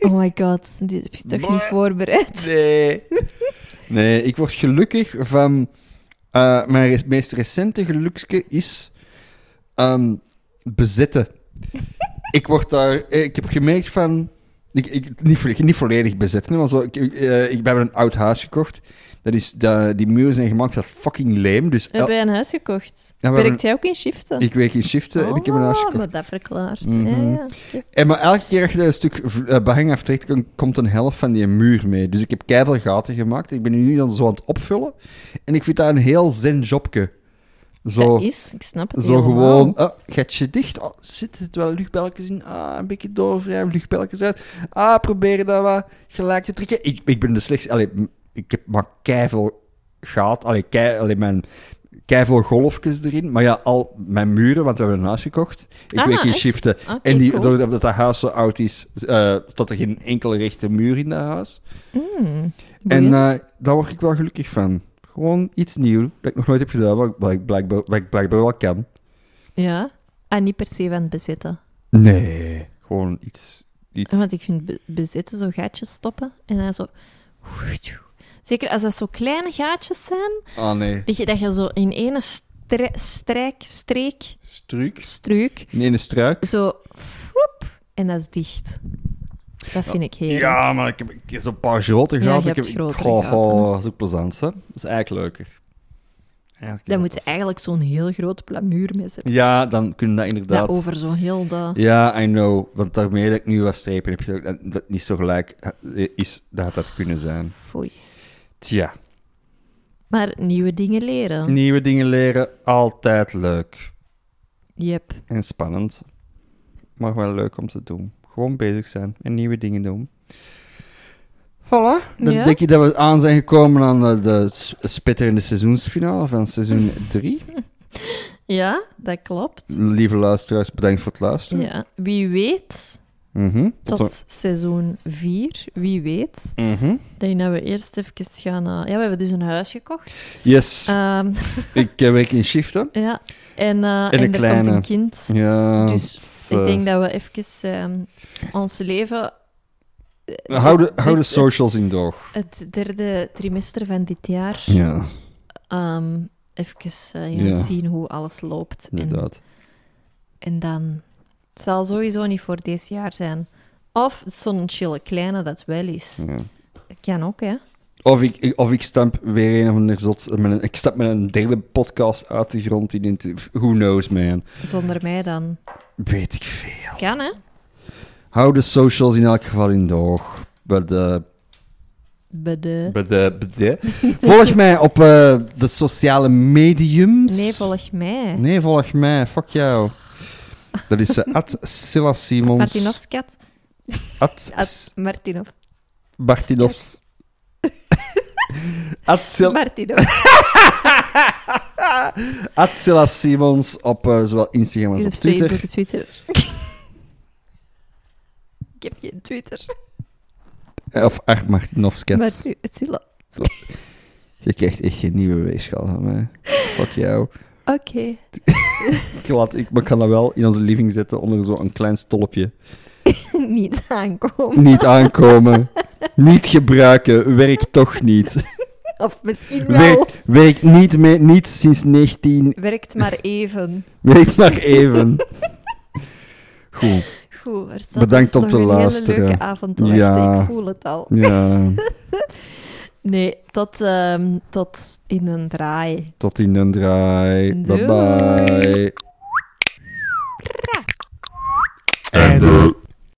Oh my god, dit heb je toch niet voorbereid? Nee. Nee, ik word gelukkig van... eh, mijn meest recente geluksje is... ehm, bezetten. ik word daar... eh, Ik heb gemerkt van... Ik, ik, niet, volledig, niet volledig bezet, maar zo, ik, eh, ik ben een oud huis gekocht. Dat is, dat, die muren zijn gemaakt uit fucking leem. Dus el- Heb jij een huis gekocht? Ja, Werkt jij ook in shiften? ik werk in shiften en ik heb een huis Oh, gekocht. maar dat verklaart. Mhm. Ja, ja. En maar elke keer als je een stuk uh, behang aftrekt, kom- komt een helft van die muur mee. Dus ik heb keiveel gaten gemaakt. Ik ben nu dan zo aan het opvullen. En ik vind dat een heel zen jobje. Zo, Dat is, ik snap het zo helemaal. gewoon, oh, gatje dicht. Oh, zit er wel luchtbelletjes in? Ah, een beetje doorwrijven, luchtbelletjes uit. Ah, proberen dat wat gelijk te trekken. Ik, ik ben de slechtste... Allee, ik heb maar keiveel gaat. Allee, kei, allee, mijn keiveel golfjes erin. Maar ja, al mijn muren, want we hebben een huis gekocht. Ik Ah, werk in echt? shiften. En die, cool. doordat dat huis zo oud is, eh, staat er geen enkele rechte muur in dat huis. Mm, En eh, daar word ik wel gelukkig van. Gewoon iets nieuws, dat ik nog nooit heb gedaan, wat ik- wat ik blijkbaar, wat ik blijkbaar wel kan. Ja? En niet per se van het bezetten. Nee, gewoon iets... iets... Want ik vind be- bezetten zo gaatjes stoppen en dan zo... Zeker als dat zo kleine gaatjes zijn, Ah, nee. dat je, dat je zo in ene strijk, streek, Struik? struik, Nee, een struik. zo... Floep, en dat is dicht. Dat vind ik heerlijk. Ja, maar ik heb, ik heb zo'n paar grote Ja, je ik heb, goh, dat is ook plezant, hè. Dat is eigenlijk leuker. Eigenlijk Dan moet je eigenlijk zo'n heel groot plamuur mee zetten. Ja, dan kun je dat inderdaad... Dat over zo heel de... Ja, I know. Want daarmee dat ik nu wat strepen heb, dat dat niet zo gelijk eh, is dat dat kunnen zijn. Foei. Tja, Maar nieuwe dingen leren. nieuwe dingen leren, altijd leuk. Yep. En spannend. Maar wel leuk om te doen. Gewoon bezig zijn en nieuwe dingen doen. Voilà. Dan Ja. denk ik dat we aan zijn gekomen aan de, de s- spetterende seizoensfinale van seizoen 3. Ja, dat klopt. Lieve luisteraars, bedankt voor het luisteren. Ja. Wie weet Mhm. tot seizoen 4, wie weet. Mhm. Dat we eerst even gaan... eh, ja, we hebben dus een huis gekocht. Yes, Ehm, ik eh, werk in shiften. ja, en, eh, een en er komt een kind. Ja, Dus Ik eh, denk dat we even ehm, ons leven... eh, hou, de, hou de het- socials in doog. Het, derde trimester van dit jaar. Ja, ehm, even eh, ja, Ja. zien hoe alles loopt. En, inderdaad. en dan... Het zal sowieso niet voor deze jaar zijn. Of zo'n chille kleine dat wel is. Ja. Dat kan ook, hè. Of ik, of ik stamp weer een of ander zot... Met een, ik stap met een derde podcast uit de grond. Die in who knows, man. Zonder mij dan. Weet ik veel. Kan, hè. Hou de socials in elk geval in doog. Bij de... Bij de... Bij de, bij de. Volg mij op eh, de sociale mediums. Nee, volg mij. Nee, volg mij. Fuck jou. Dat is uh, at Silla Simons. Martinovskat. At At Martinov. Bartinovs. At Silla Simons op eh, zowel Instagram als op Twitter. Facebook, Twitter? Ik heb geen Twitter. Eh, Of Art Martinovskat. Maar nu, het is la- Je krijgt echt geen nieuwe weegschaal van mij. Fuck jou. Oké. Ik, laat, ik, maar ik kan dat wel in onze living zetten onder zo'n klein stolpje. Niet aankomen. Niet aankomen. niet gebruiken. Werkt toch niet. Of misschien wel. Werkt, werkt niet, mee, niet sinds 19... Werkt maar even. Werkt maar even. Goed. Goed, er staat Bedankt dus om te een luisteren. hele leuke avond te. Ja. Ik voel het al. Ja, Nee, tot, ehm, tot in een draai. tot in de draai. Doei. Bye bye. Einde.